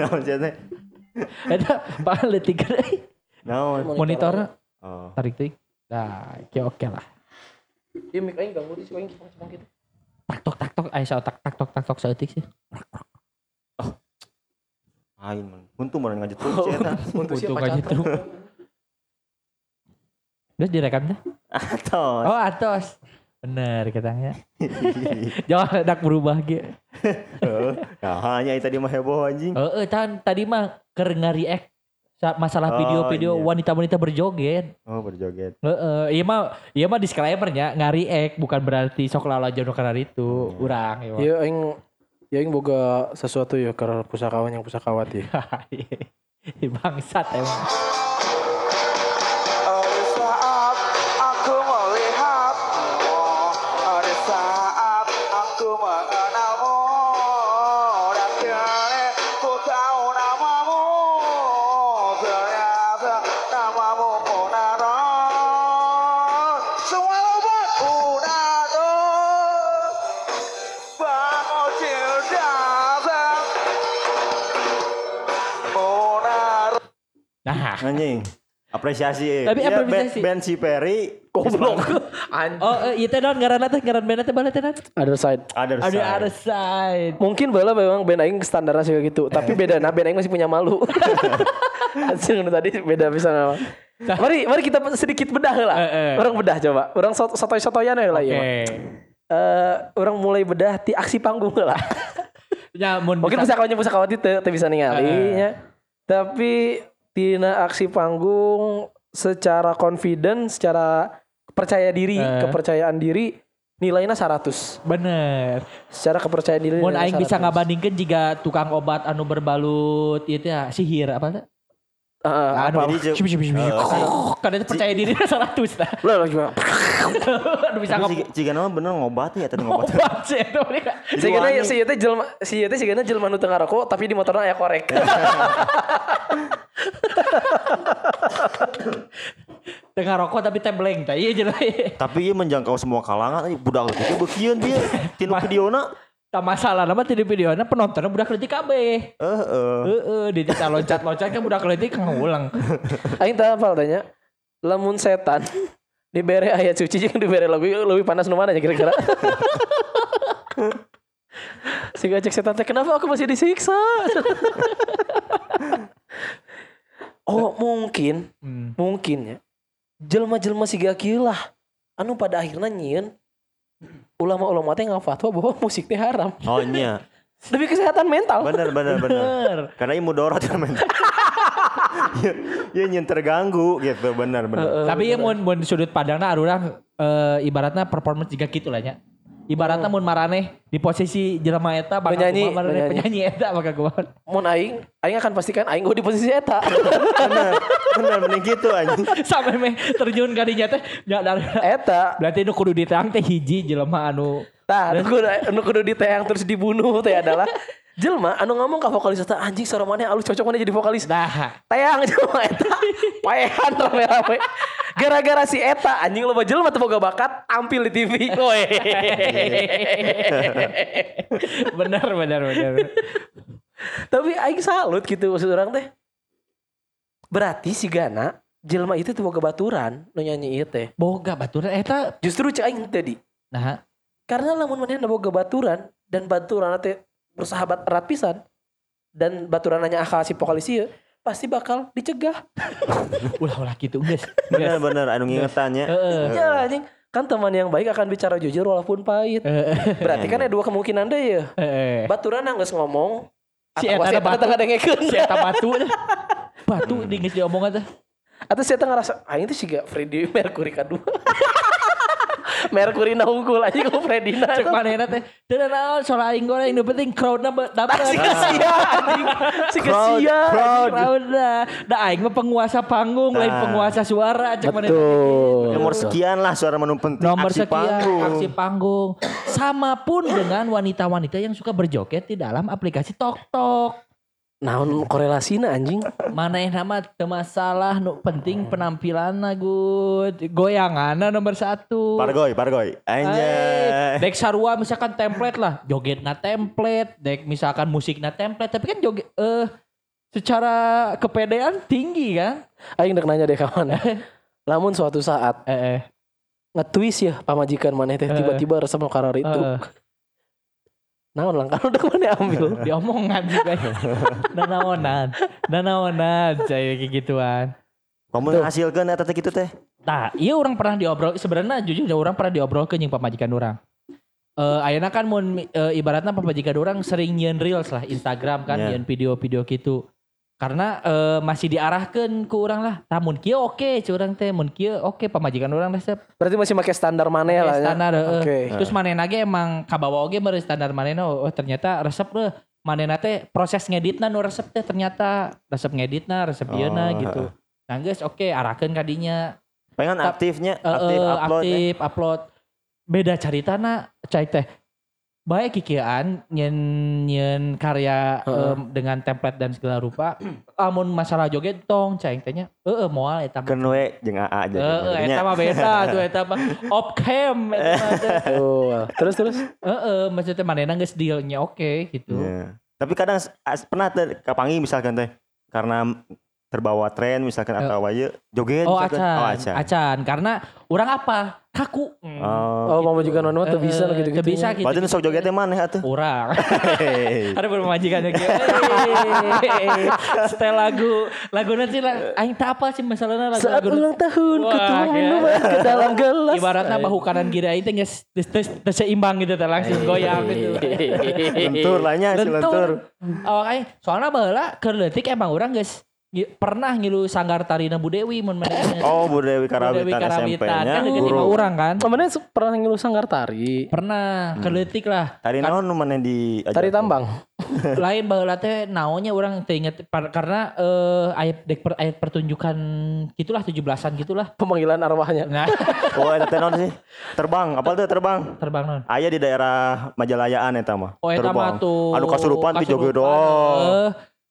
Naon sih teh? Ada pak letik Naon? monitor Oh. tarik tarik. Nah, oke oke lah. Iya, aing ganggu di sih aing cipang gitu. Tak tok tak tok aya saat tak tak tok tak tok saeutik sih. Ain man. Untung mana sih eta. Untuk Untuk siapa catat? tuh. Terus direkam teh? Atos. Oh, atos. Bener katanya. Jangan hendak berubah ge. Heeh. Nah, hanya itu tadi mah heboh anjing. Heeh, tan tadi mah keur ngariek sa- masalah Oh, video-video iya. wanita-wanita berjoget. Oh, berjoget. Heeh, iya mah iya mah disclaimernya ngariek bukan berarti sok lala jodoh karena itu. Hmm. Urang ya. Ya aing ya aing boga sesuatu ya karena pusakawan yang pusakawati. Bangsat emang. Anjing. Apresiasi. eh. Tapi Iya, apresiasi. Band, band si Perry. Goblok. oh iya teh non ngaranna teh ngaran band teh bala teh non. Other side. Ada Ada ada side. Mungkin bala memang band aing standarnya sih gitu, tapi beda nah band aing masih punya malu. Anjing nu tadi beda bisa nama. Mari mari kita sedikit bedah lah. Eh, eh. Orang bedah coba. Orang sot- sotoy-sotoyan ya lah Oke. ya. Eh orang mulai bedah ti aksi panggung lah. Ya mun Mungkin bisa- pusakawanya pusakawati teu teu bisa ningali nya. Tapi tina aksi panggung secara confident, secara percaya diri, Eh. kepercayaan diri nilainya 100. bener. Secara kepercayaan diri. Mun aing bisa 100. ngabandingkeun jika tukang obat anu berbalut ieu teh sihir apa teh? Heeh, Anu Jadi, itu percaya diri 100 tah. Lah lah gimana? Anu bisa Tapi si- Jika nama bener ngobat ya tadi ngobat. obat sih itu. Si gana si teh jelma si teh si gana jelma nu ngarokok tapi di motorna aya korek. Tengah rokok tapi teh blank tah. Iya jelas. Tapi ia menjangkau semua kalangan. Budak leutik bekian dia. Tinu videona. Tak masalah nama di videonya penontonnya budak leutik kabeh. Eh, eh. Heeh, di desa loncat-loncat kan budak leutik kan ngulang. Aing teh hafal tanya. Lamun setan dibere ayat suci jeung dibere lagu lebih panas nu mana ya kira-kira? si cek setan teh kenapa aku masih disiksa? oh mungkin Hmm. mungkin ya jelma-jelma siga kieu lah anu pada akhirnya nyieun ulama-ulama teh ngafatwa bahwa musik teh haram Oh iya. demi kesehatan mental Bener bener bener. Bener. Karena imu dorot kan men. Ya, ya nyen terganggu gitu bener bener. Tapi ya mun mun sudut pandangna arurang eh, ibaratnya performance juga gitu lah nya. Ibaratnya mun maraneh di posisi jelema eta bakal Penyanyi, kumaha maraneh penyanyi. penyanyi eta bakal kumaha. mun aing aing akan pastikan aing gue di posisi eta Bener bener mending gitu anjing. Sampai meh terjun ka dinya teh nya dari eta berarti nu kudu diterang teh hiji jelema anu Tah, nu kudu nu kudu diteang terus dibunuh teh adalah jelma anu ngomong ka vokalis eta anjing suara mana alus cocok mana jadi vokalis. nah Teang jelma eta. Paehan rame-rame. Gara-gara si eta anjing loba jelma teu boga bakat tampil di TV. Woi. bener bener bener. Tapi aing salut gitu maksud orang teh. Berarti si Gana jelma itu teu boga baturan nu nyanyi ieu teh. Boga baturan eta Justru cek aing tadi. nah Karena lamun manehna boga baturan dan baturan teh bersahabat erat pisan dan baturan nanya akal si vokalis ieu pasti bakal dicegah. ulah ulah gitu geus. Bener bener anu ngingetannya. Heeh. Ya anjing, kan teman yang baik akan bicara jujur walaupun pahit. Berarti kan ada dua kemungkinan deh ya. Heeh. Baturan nggak ngomong. Si eta si na batu. Si eta batu teh. Batu di geus diomongan teh. Atau saya ngerasa, ah itu sih gak Freddie Mercury kedua. Mercury na aja ku Fredina. Cek manehna teh. Teu naon soal aing goreng nu penting crowdna be- dapet. Si kesia anjing. Si kesia. Crowd. Crowdna. Da aing mah penguasa panggung lain Nah. penguasa suara cek. Betul. Nomor sekian lah suara menu penting Nomor aksi sekian panggung. aksi panggung. Sama pun dengan wanita-wanita yang suka berjoget di dalam aplikasi TokTok. Naon korelasina anjing? Mana yang nama masalah nu penting penampilanna good. Goyanganna nomor satu. Pargoy, pargoy. Ay, Anjay. Dek sarua misalkan template lah, jogetna template, dek misalkan musikna template, tapi kan joget eh secara kepedean tinggi kan? Aing dek nanya deh kawan. Lamun suatu saat Eh, eh. nge-twist ya pamajikan maneh teh tiba-tiba resep nu karar itu. eh, Naon lang kan udah mana ambil. diomongan juga ya. Nanaonan, nanaonan, saya kayak gituan. Kamu hasilkan eta teh gitu teh. Nah, iya orang pernah diobrol sebenarnya jujur orang pernah diobrol ke yang pamajikan orang. Eh ayeuna kan mun eh, ibaratnya pamajikan orang sering nyeun reels lah Instagram kan, nyeun video-video gitu. Karena eh, masih diarahkan ke orang lah. Tah mun kieu oke, curang teh mun kieu oke pamajikan orang resep. Berarti masih pakai standar maneh lah ya. standar heeh. Oke. Terus manehna ge emang kabawa oge bari standar manehna oh ternyata resep deh manehna teh proses ngeditna nu resep teh ternyata resep ngeditna, resep Oh, gitu. Nah geus oke arahkeun kadinya Pengen aktifnya, Eh, aktif eh, upload. eh. aktif upload beda caritana cai teh baik kikian nyen nyen karya Heeh. em, dengan template dan segala rupa amun masalah joget tong cai tehnya heeh moal eta mah. We jeung AA aja. Heeh, eta mah beda tuh eta mah op cam. Tuh. Terus terus. Heeh, maksudnya manehna geus dealnya oke gitu. Iya. Tapi kadang pernah kapangi misalkan teh karena terbawa tren misalkan atau aja joget Oh misalkan. acan, Oh acan. acan. Karena orang apa? Kaku. Oh. Oh, pamajikan mana tuh bisa gitu-gitu. teu bisa gitu. Nu sok jogetnya mana atuh? Orang. Hehehe. Ada bermajikannya kayak hey, setel lagu lagu nanti lah aing tak apa sih masalahnya lagu Saat lagu ulang tahun kayak- minuman ke dalam gelas. ibaratnya bahu kanan kiri aing teh geus seimbang gitu teh langsung goyang gitu lentur lahnya lentur. awak aing soalnya baheula keur leutik emang urang geus ngi- pernah ngilu sanggar tarina Bu Dewi mun manehna Oh Bu Dewi Bu Dewi Karawitan Karawitan SMP-nya kan guru. lima urang kan Kemarin pernah ngilu sanggar tari. pernah keur leutik lah Tadi naon nu mana di Tari tambang. lain baheula teh naonnya orang teu inget karena eh ayat dek per, ayat pertunjukan gitulah 17-an gitulah. Pemanggilan arwahnya. Nah, Oh eta teh naon sih? Terbang, apa tuh terbang? terbang non. Aya di daerah Majalayaan eta mah. Oh eta mah tuh Anu kasurupan ti kasurupan, doang.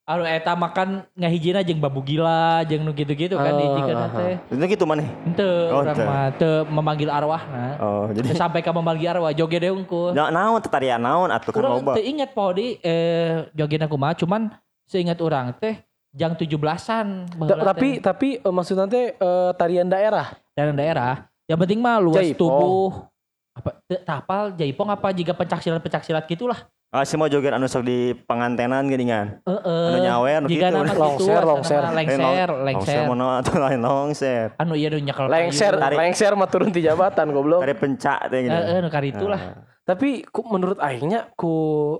Eh. Anu eta makan ngahijina jeung babu gila jeung nu gitu-gitu kan Oh, dijikeun teh. Itu gitu mana? Henteu Oh, urang teu. mah teu memanggil arwahna. Oh, jadi sampai ka memanggil arwah joget deung ku. Na, naon teh tarian naon atuh kan loba. teu inget podi eh joget aku mah cuman seingat urang teh jang 17-an Ta- baheula tapi tapi eh, maksudnya teh eh, tarian daerah. daerah daerah yang penting mah luas Jaipong. tubuh apa teu tapal jaipong apa jika pencak silat pencak silat gitulah Ah, si mau joget anu sok di pangantenan geuningan. heeh Anu nyawer anu jika kitu. nama gitu Longser, longser. lengser Longser lengser mono atuh lain longser. anu iya nu nyekel Lengser, lengser mah turun di jabatan goblok. Tari pencak teh gitu. heeh nu kari itulah Ah. Tapi ku, menurut aingnya ku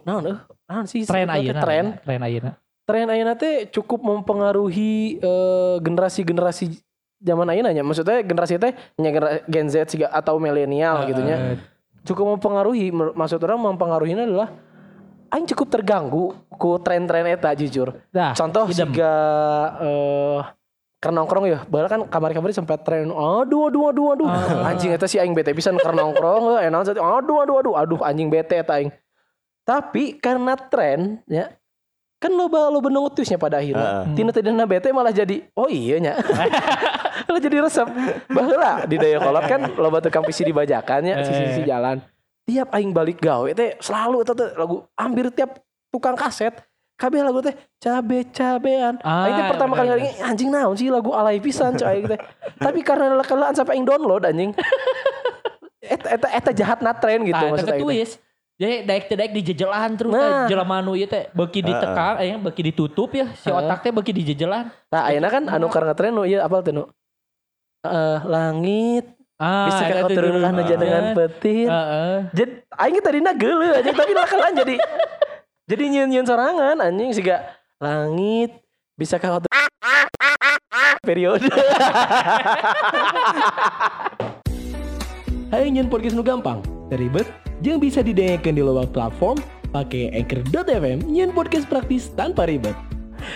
naon eh naon sih tren ayeuna tren tren ayeuna tren ayeuna teh cukup mempengaruhi eh, generasi-generasi zaman ayeuna nya. Maksudnya generasi teh nya Gen Z siga atau milenial gitu nya. Heeh. Cukup mempengaruhi maksud orang mempengaruhinya adalah aing cukup terganggu ku tren-tren eta jujur. Dah, Contoh idem. siga eh karena nongkrong ya, bahkan kan kamar-kamar sempat tren, aduh aduh aduh aduh, Ah. anjing eta si aing bete pisan karena nongkrong, eh naon satu, aduh aduh aduh, aduh anjing bete eta aing. Tapi karena tren ya, kan loba loba nungutusnya pada akhirnya. Heeh. Tina tadi bete malah jadi, oh iya nya. malah jadi resep. Baheula di daya kolot kan loba tukang pisi dibajakan ya, sisi-sisi jalan. Tiap aing balik gawe teh selalu eta teh lagu hampir tiap tukang kaset kabeh lagu teh cabe cabean. Ah, aing teh pertama kali bener. kali anjing naon sih lagu alay pisan coy aing teh. Tapi karena lekelaan sampai aing download anjing. eta eta eta jahat na tren gitu Tah, maksud eta aing. teh. ketuis jadi daek teh daek dijejelan terus Nah. jelema nu ieu teh beuki ditekang aya beuki ditutup ya si otak teh beuki dijejelan Nah, ayeuna kan anu karena tren nu ieu apal teh nu? Eh, langit ah bisa kau dulu. aja dengan petir. Heeh. Jadi aing tadi geuleuh aja tapi lakalan jadi jadi nyeun-nyeun sorangan anjing siga langit bisakah kau periode Hayang nyen podcast nu gampang, ribet, jeung bisa didengarkan di luar platform pakai anchor.fm nyen podcast praktis tanpa ribet.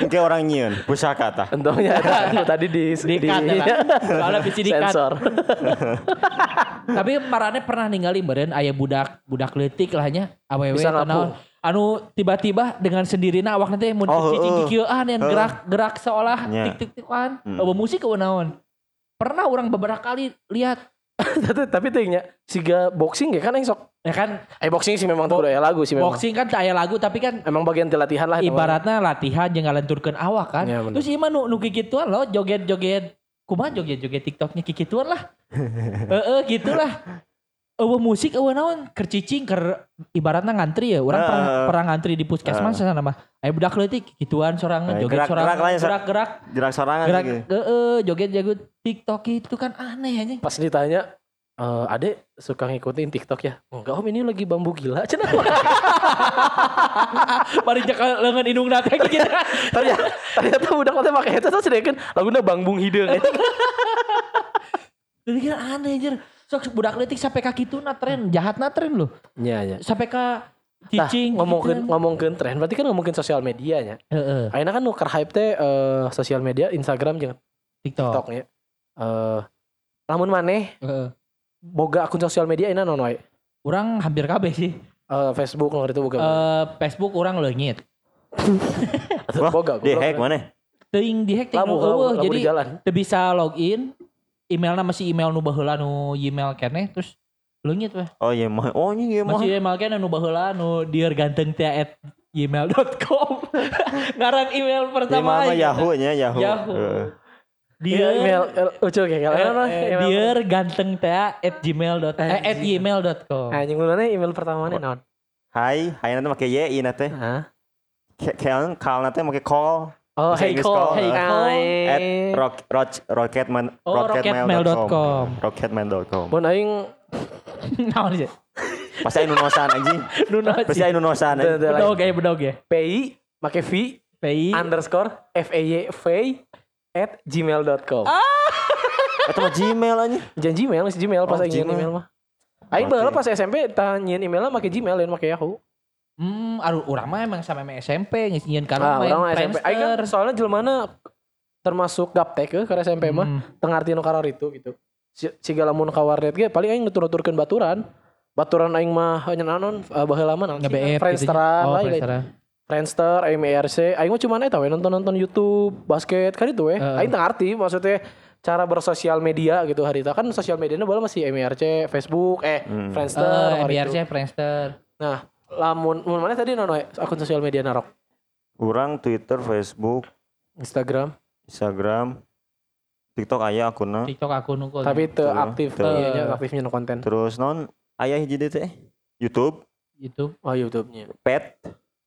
Kayak orang nyiun, pusaka. Tentunya anu tadi di di, Di-cut ya. Soalnya bisa di-cut. sensor. Tapi marane pernah ningali beren aya budak budak leutik lah nya awewe Bisa naon. Anu tiba-tiba dengan sendirinya awak nanti mun Oh, cicing heueuh. kikieuan yang gerak-gerak seolah Nya. tik-tik-tikan. Hmm. Eueuh musik naon. Pernah orang beberapa kali lihat tapi tapi tingnya siga boxing ya kan yang sok. Ya kan Eh boxing sih memang tuh ya lagu sih memang. boxing kan aya lagu tapi kan Emang bagian latihan lah. ibaratnya latihan jeung ngalenturkeun awak kan. Ya, bener. Terus ieu mah nu nu kikituan lo joget-joget kumaha joget-joget TikToknya kikituan lah. Heeh gitulah. Eueuh musik eueuh naon keur cicing keur ibaratnya ngantri ya. Urang pernah Heeh. pernah ngantri di puskesmas sana mah. Aya budak leutik kituan sorangan Eh, joget gerak-gerak sorangan lah ya, Sa. gerak-gerak Jerak sorangan gerak gitu. heeh joget-joget TikTok itu kan aneh anjing. Pas ditanya eh adek suka ngikutin TikTok ya? Enggak om ini lagi bambu gila. Cenah. Bari jak leungeun indungna teh gitu. ternyata ternyata budak teh pakai itu terus kan laguna bangbung hideung. Jadi kira aneh anjir. Sok budak leutik sampai ka kituna tren, jahatna tren loh. Iya iya. Sampai ka Tah, cicing ngomongin gituan. ngomongin tren berarti kan ngomongin sosial medianya. Heeh. Ayeuna kan nuker hype teh eh, sosial media Instagram jeung TikTok. TikTok ya. Eh lamun maneh Heeh. Boga akun sosial media ayeuna naon wae? Orang hampir kabeh sih. Eh, Facebook nomor itu boga. Eh Facebook orang leungit. Boga. Di hack mana? Teuing di hack labu, eueuh jadi teu bisa login. Emailna masih email nu baheula nu Gmail keneh terus leungit weh. Oh iya mah. Oh iya mah. Masih email keneh nu baheula nu dieur ganteng teh at gmail.com. Ngaran email Iya pertama. mah aja. Yahoo nya Yahoo. Yahoo. Dia Dieur email eh, lucu kayak eh, gimana? eh, dieur ganteng teh at gmail. eh, at gmail.com. Anjing ulunnya email pertama mana naon? Hai, hai nanti pakai Y i nanti. Kayak call nanti pakai call. Oh, hey call. call, Hey eh. call. At rock, rock, rocketman, Oh, rocketmail.com. Rocketmail.com. Mun aing Naon sih? Pasti anu nosan anjing. Nuna Pasti nosan Teu, anjing. teu, lain. Bedog ya, bedog ya. PI make V PI. underscore F E Y V at gmail.com. Itu mah Gmail anjing. Jangan Gmail, masih Gmail pas Oh, aing nyiun Gmail. email mah. Aing baheula pas SMP tanyain emailnya make Gmail lain make Yahoo. Hmm, aduh, urang mah emang sama SMP ngisiin kan Ah, main SMP. Aing kan soalnya jelmana termasuk gaptek ke ke SMP mah Hmm. tengah arti nu karar itu gitu. Si, sigala mun ka warnet ge paling aing nutur-nuturkeun baturan. Baturan aing mah hanya naon uh, baheula mah naon sih? Nge-BF Friendster MIRC, aing mah cuma eta we nonton-nonton YouTube, basket kan itu we. Heeh. Aing tengah arti maksudnya cara bersosial media gitu hari itu kan sosial medianya bola masih MIRC, Facebook, eh Hmm. Friendster, Eh, hari MBRC itu. Friendster. Nah, lamun mun mana tadi nono we? akun sosial media narok? Kurang Twitter, Facebook, Instagram, Instagram, TikTok aya akunna. TikTok akun kok. tapi teu Tuh, aktif iya nya, aktifnya no konten. Terus non aya hiji teh. YouTube, YouTube. Oh, YouTube-nya. Pet.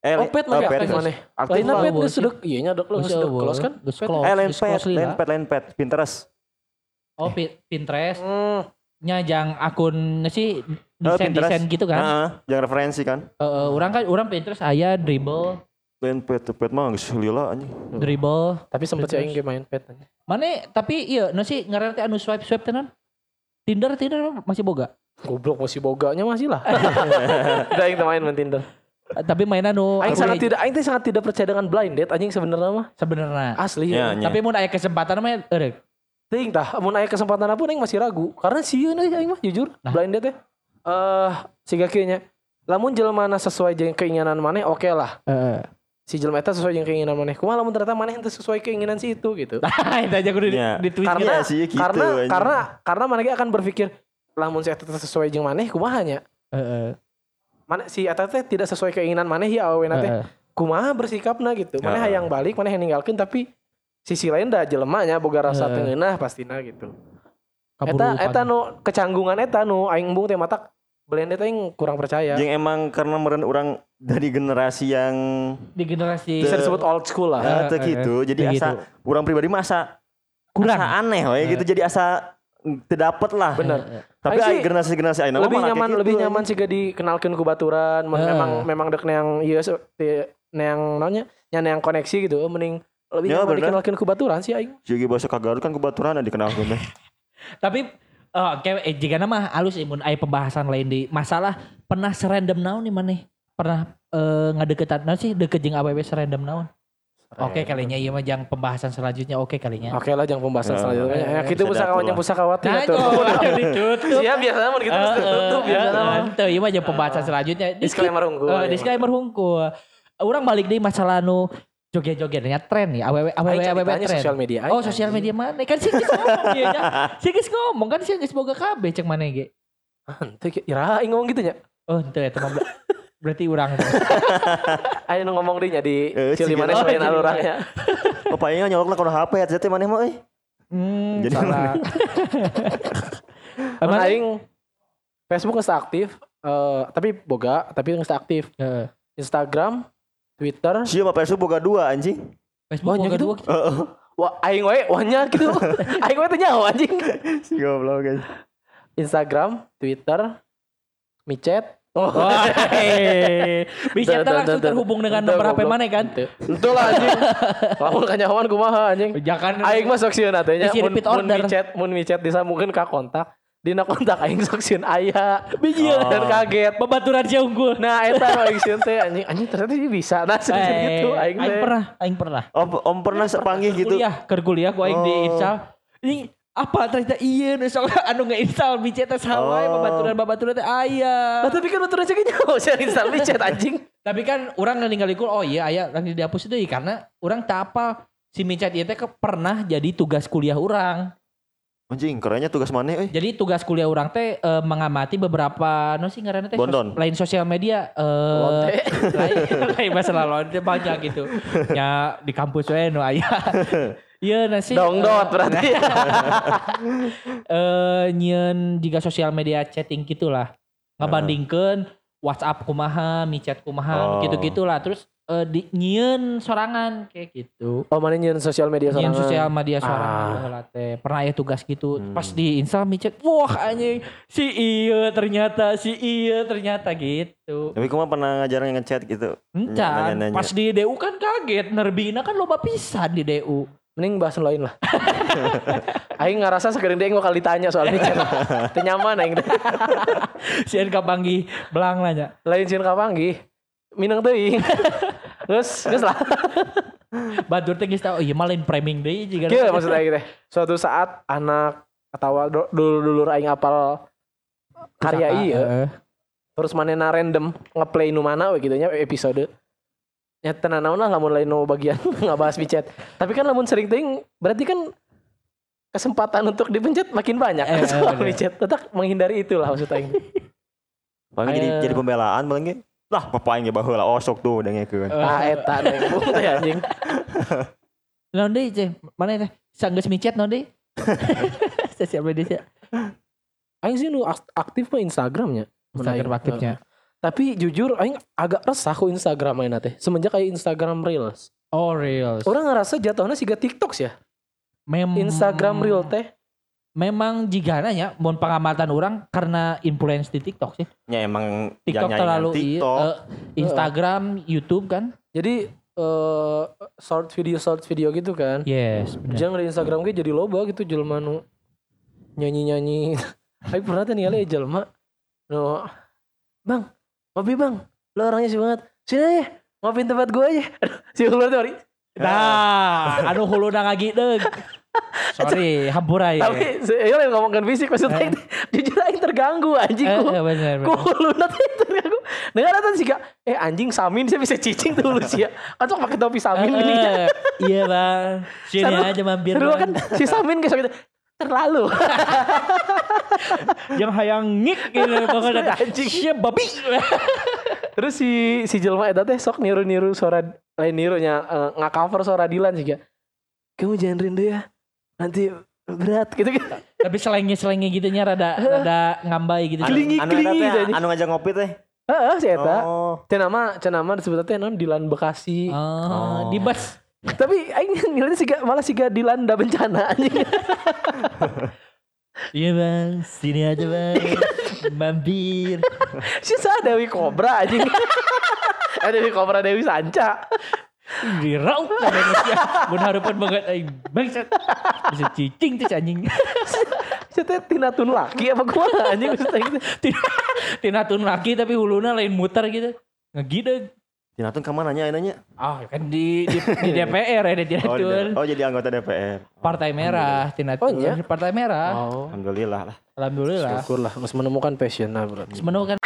Eh, Oh, pet mah oh, aktif Pet. mana? Lain lah. pet geus sedek iya nya dek lu geus sedek close kan? Geus Pet. close. Eh, lain pet, lain pet, lain pet, Pinterest. Oh, Pi- Pinterest. Hmm. Nyajang akun sih Oh, desain desain gitu kan. Heeh, jangan referensi kan. Eh, orang kan orang Pinterest aya dribble, Lain pet, pet mah geus lila anjing. dribble. Tapi sempet sih aing ge main pet. Mana tapi iya nu sih ngaran teh anu swipe swipe tenan. Tinder Tinder masih boga. Goblok masih boganya masih lah. Udah aing teu main main Tinder. Eh, Tapi mainan nu Aing aku sangat li- tidak aing sangat tidak percaya dengan blind date anjing sebenarnya mah. sebenarnya. Asli Ya, ya. Tapi mun aya kesempatan mah eurek. Ting tah mun aya kesempatan pun aing masih ragu karena sieun euy aing mah jujur Nah. blind date teh. Eh siga kieu nya. Lamun jelema sesuai jeung keinginan maneh oke lah. Heeh. Si jelema eta sesuai jeung keinginan maneh. Kumaha lamun ternyata maneh teu sesuai keinginan si itu gitu. Itu aja kudu di, Ya. di tweet karena Iya sih, gitu, karena anjing. karena karena maneh akan berpikir lamun si eta teh sesuai jeung maneh kumaha nya? Heeh. Mana si eta teh tidak sesuai keinginan maneh ya awena teh. Heeh. kumaha bersikapna gitu. Mana Heeh. hayang balik, mana hayang ninggalkeun tapi sisi lain dah jelemanya boga rasa Heeh. tengeunah pastina gitu. Kaburu Eta eta nu kecanggungan eta nu aing embung teh matak belian eta aing kurang percaya. Jeung emang karena meren orang dari generasi yang di generasi Bisa disebut old school lah. teu eh, gitu. Jadi asa gitu. orang pribadi mah asa kurang. asa aneh we gitu. Jadi asa tidak lah. Bener. Tapi Aing sih generasi-generasi ayeuna lebih nyaman kayak lebih gitu, nyaman sih gak dikenalkan ku baturan Eh. memang memang dek yang iya neang namanya yang koneksi gitu mending lebih Ya, nyaman bener. dikenalkan ku baturan sih aing Jadi bahasa kagaru kan kebaturan dikenal gue. Tapi Oh, oke, eh, jika nama halus imun aya pembahasan lain di masalah pernah serandom naon nih mana? Pernah eh ngadeketan naon sih deket jeung awewe serandom naon? Oke kalinya iya mah jang pembahasan selanjutnya oke kalinya. Oke lah jangan pembahasan Eh, selanjutnya. Ya, eh, kita bisa yang lah. pusakawati Nah, atuh. itu ditutup. Siap biasa namun kita tutup biasa namun. Itu iya mah jeung pembahasan selanjutnya. Disclaimer unggul. Eh, disclaimer hungkul. Orang balik deh masalah nu joget-jogetnya tren nih. Awewe awewe Aing awewe ceritanya tren. sosial media Oh, sosial media mana? Kan sih ngomong dia nya. Sih geus ngomong kan sih geus boga kabeh cek mana ge. Henteu kira aing ngomong gitu nya. Oh, itu ya teman berarti urang. Aing nu ngomong dinya di Eh, Cili ciga. mana Oh, selain Cili alurangnya. Oh, paling nyolok lah kalau HP ya, jadi mana mah eh. Hmm, Jadi salah. Mun Emang aing Facebook geus aktif eh tapi boga tapi geus aktif. Heeh. Instagram, Twitter, Siapa Facebook boga dua anjing. Facebook Oh, boga gitu? dua gitu. Heeh. Wah, aing we wanya gitu. aing we teh nyaho anjing. Si goblok guys. Instagram, Twitter, micet. Oh, Wah, hehehe. Bisa langsung terhubung dengan nomor HP mana kan? Itu lah anjing. Lamun kanyahoan kumaha anjing. Jangan Aing mah sok sieun teh nya. Isi Mun mun micet, mun micet disambungkeun ka kontak. Dina kontak aing sok sieun aya. Bijil. Dan kaget. Babaturan si unggul. Nah, eta nu aing sieun teh anjing anjing ternyata dia bisa. Nah, Eh, gitu aing aing pernah, aing pernah. Om, om pernah sepanggih gitu. Kuliah, keur kuliah ku aing di Oh. install. Ini apa ternyata iya nih soalnya anu nggak install micet teh sawai Oh. babaturan babaturan teh Nah, aya. tapi kan betul aja nyaho saya install micet anjing. Tapi kan orang ninggal ikut oh iya aya langsung dihapus deui karena orang tak apa si micet ieu teh ke- pernah jadi tugas kuliah orang. Anjing, kerennya tugas mana eh? Jadi tugas kuliah orang teh eh, mengamati beberapa no sih ngaranna teh sos- lain sosial media eh Lonte. lain, lain masalah lonte banyak gitu. Ya di kampus we nu aya. Iya nasi Dongdot berarti. eh nyieun jika sosial media chatting gitulah. Ngabandingkeun WhatsApp kumaha, micet kumaha, Oh. gitu-gitulah. Terus eh di nyieun sorangan kayak gitu. Oh, mana nyeun sosial media sorangan. sosial media sorangan Ah. teh. Pernah ya tugas gitu. Hmm. Pas di Insta micet, wah anjing si iya ternyata, si iya ternyata gitu. Tapi kamu pernah ngajar ngechat gitu. Encan, Nanya-nanya. pas di DU kan kaget, nerbina kan loba pisan di DU. Mending bahas lain lah. aing ngerasa segerin dia bakal ditanya soal micet. Teu nyaman aing teh. Si NK Panggi belang nanya. Lain sieun kapanggih. Minang teuing. Geus, geus lah. Batur teh geus tau, oh iya malah lain framing deui juga. Kieu maksud aing teh. Suatu saat anak atau dulur-dulur aing apal karya Heeh. terus manena random ngeplay nu mana we gitu nya episode ya tenan naon lah lamun lain nu bagian ngabahas micet tapi kan lamun sering ting berarti kan kesempatan untuk dipencet makin banyak Eh, eh, soal bener. micet tetap menghindari itulah maksud aing Paling jadi Eh. jadi pembelaan paling ge. Lah, papa yang baheula oh sok tuh udah ngeukeun. ah eta deh teh anjing Naon deui ceh? Mana teh? Sanggeus micet naon deui? Sosial media sih. aing sih nu ak- aktif mah Instagramnya. Instagram aktifnya. Tapi jujur aing agak resah ku Instagram aing teh semenjak kayak Instagram Reels Oh reels. orang ngerasa jatuhnya siga TikTok ya Mem Instagram Reel teh Memang jigana ya, mohon pengamatan orang karena influence di TikTok sih. Ya emang TikTok terlalu TikTok. eh, Instagram, YouTube kan? jadi eh short video short video gitu kan Yes, benar. Jangan di Instagram gue jadi loba gitu jelma nu nyanyi-nyanyi. Aku pernah tuh nih jelma. No. Bang, ngopi bang. Lo orangnya sih banget. Sini aja, ngopiin tempat gue aja. Si Ulur tuh. Nah, anu hulu na ngagideug. Sorry, hampura ya. Tapi saya yang ngomongkan fisik maksudnya jujur aing terganggu anjing Eh, ku. eh, benar, Ku benar. hulu nanti terganggu. Dengar nanti sih kak, eh anjing samin saya bisa cicing tuh lu sih ya. Kan pakai topi samin Eh, gini. eh, Iya bang, sini aja mampir. Seru Bang. kan si samin kayak gitu. Terlalu. Yang hayang ngik gitu pokoknya. Anjing. Siap babi. Terus si si jelma eta teh sok niru-niru suara lain nirunya uh, nggak-cover suara Dilan sih ya. Kamu jangan rindu ya. Nanti berat gitu gitu. Tapi selengnya-selengnya gitu nya rada rada ngambai gitu. Anu, Kelingi- anu kelingi eta teh, gitu aja. anu ngajak ngopi teh. Heeh, si eta. Oh. Teh nama, teh nama teh Dilan Bekasi. Oh, di bus. Tapi aing nilainya sih malah sih Dilanda bencana anjing. Iya bang, sini aja bang. Mampir. si sa Dewi Kobra anjing. eh Dewi Kobra Dewi Sanca. Di raut lah Indonesia. Mun harapan banget aing bangsat. Bisa cicing tuh anjing. Cete tinatun laki apa kumaha anjing maksudnya gitu. Tinatun laki tapi huluna lain muter gitu. Ngegideg. Tinatun ke mana nanya nanya? Ah kan di di, di DPR ya di Oh, Tinatun. oh jadi anggota DPR. Partai Merah, Tinatun. Oh, iya? Partai Merah. Oh. Alhamdulillah lah. Alhamdulillah. Syukur lah, harus menemukan passion lah berarti. Menemukan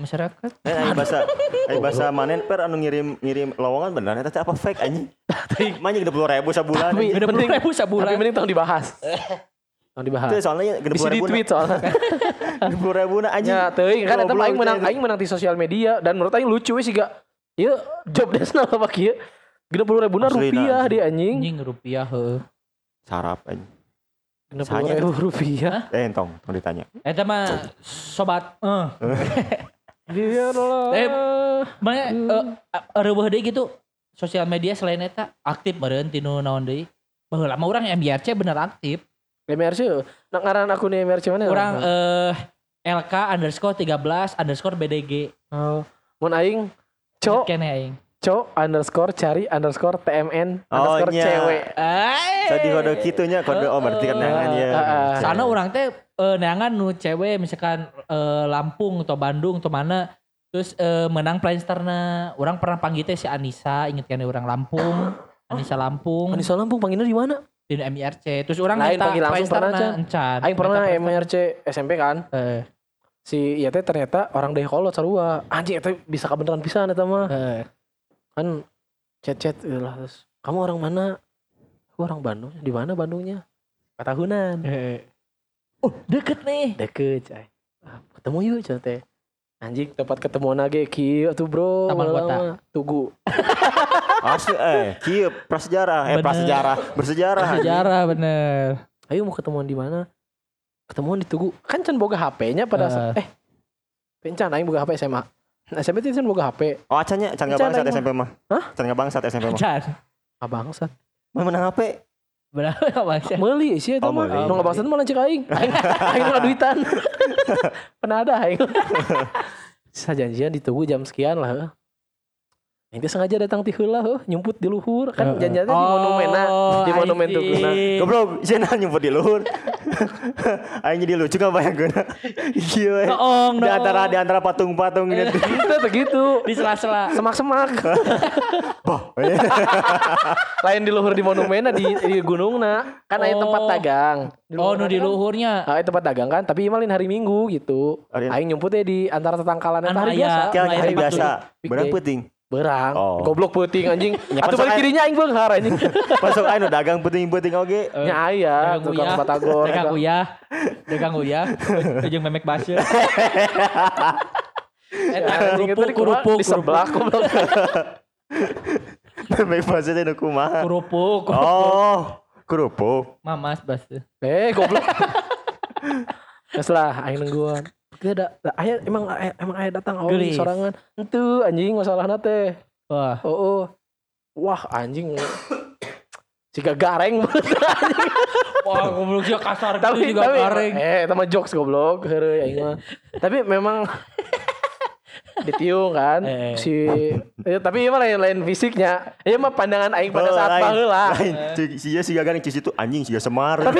masyarakat. Eh, ayo bahasa, ayo bahasa manen per anu ngirim ngirim lowongan beneran eta teh apa fake anjing? Manjing udah puluh ribu sebulan. Tapi- anjing. Udah puluh ribu Tapi mending tong dibahas. Tong dibahas. Itu soalnya gede Bisa puluh di ribu tweet soalnya. gede puluh ribu na anjing. Ya, teuing kan eta aing menang aing menang di sosial media dan menurut aing lucu we siga. Ieu job desna apa kieu? Puluh ribu Aslina, rupiah di anjing. Anjing rupiah heuh. Sarap anjing. Genep Sanya puluh ribu rupiah. Eh entong, tong ditanya. Eta mah sobat eh Dia adalah. Eh, Mana eh reueuh deui gitu sosial media selain eta aktif meureun tinu naon deui. Baheula mah urang MBRC bener aktif. MRC, nak ngaran akun MRC mana? Urang eh LK underscore 13 underscore BDG. Oh. Mun aing co Kene aing. co underscore cari underscore TMN Oh, underscore nya. cewek. Eh. Tadi kode kitunya kode oh berarti kan neangan ya. Sana orang teh eh, neangan nu cewek misalkan eh, Lampung atau Bandung atau mana terus eh, menang Playstarna orang pernah panggil teh si Anissa inget kan orang Lampung Anissa Lampung Anissa Lampung panggilnya di mana? di MIRC terus orang Lain panggil langsung pernah, encan Aing pernah Playstarna. MRC SMP kan. eh, Si iya teh ternyata orang Dayakolot sarua. Anjing eta bisa kebenaran pisan eta mah. eh. Kan chat-chat gitu lah terus. Kamu orang mana? Aku orang Bandung. Di mana Bandungnya? Katahunan. Eh. Oh deket nih Deket, cai. Ah, ketemu yuk, cai teh. Anjing tempat ketemu nage kieu tuh bro. Taman. Kota. Tugu. Asli eh kieu prasejarah eh prasejarah bersejarah. anjing. sejarah bener Ayo mau ketemuan di mana? Ketemuan di Tugu. Kan can boga HP-nya pada Eh. saat eh Pencan aing boga HP SMA. Nah, SMP itu can boga HP. Oh acannya can Can bangsat. SMP mah. Hah? Can bangsat SMP mah. Can Abangsat. Mah menang HP. berapa bang Meuli sih eta Oh, mah. meuli. Nu ngabangsat mah lancik aing. Aing aing nu duitan. Pernah ada aing. Sajanjian di Tugu jam sekian lah. Teh sengaja datang ti heula heuh, nyumput di luhur. Kan Heeh. janjiannya di monumenna, di monumen Tuguna. Goblok, cenah nyebut di luhur. Aing jadi lucu kan bayangkeun. Iya. we. Noong, Di antara di antara patung-patung gitu. Itu tuh gitu. di sela-sela Semak-semak. Boh. Lain di luhur di monumenna di, di gunungna. Kan aya tempat Oh. dagang. oh nu di kan- luhurnya Ah, itu tempat dagang kan, tapi imalin hari Minggu gitu. Hari- Aing nyumputnya di antara tetangkalan Anu hari biasa. Hari biasa. Day. puting. Berang. Oh. Goblok peuting anjing. Ya, Atuh pas balik aing- kirinya aing beunghar anjing. Masuk aing dagang puting-puting oge. Nya aya dagang tukang batagor. dagang uyah dagang uyah ujung memek basir Eta Anjing itu kerupuk kerupuk sebelah goblok. Memek maksudnya nu kumaha. kerupuk kerupuk Oh, kerupuk. mamas basir Eh goblok. Geus lah aing nungguan. Gak ada, aya emang aya- emang aya datang oh Geulis. sorangan. Henteu anjing masalahna teh. wah Oh, oh. Wah anjing. Jika gareng wah goblok sih kasar tapi gitu juga tapi garing eh sama jokes goblok heureuy aing mah. tapi memang ditiung kan Eh. si eh, tapi ieu mah lain lain fisiknya. Ieu mah pandangan aing pada Oh, saat lain. baheula. Lain. Cik, Si si garing cici itu anjing si semar. Tapi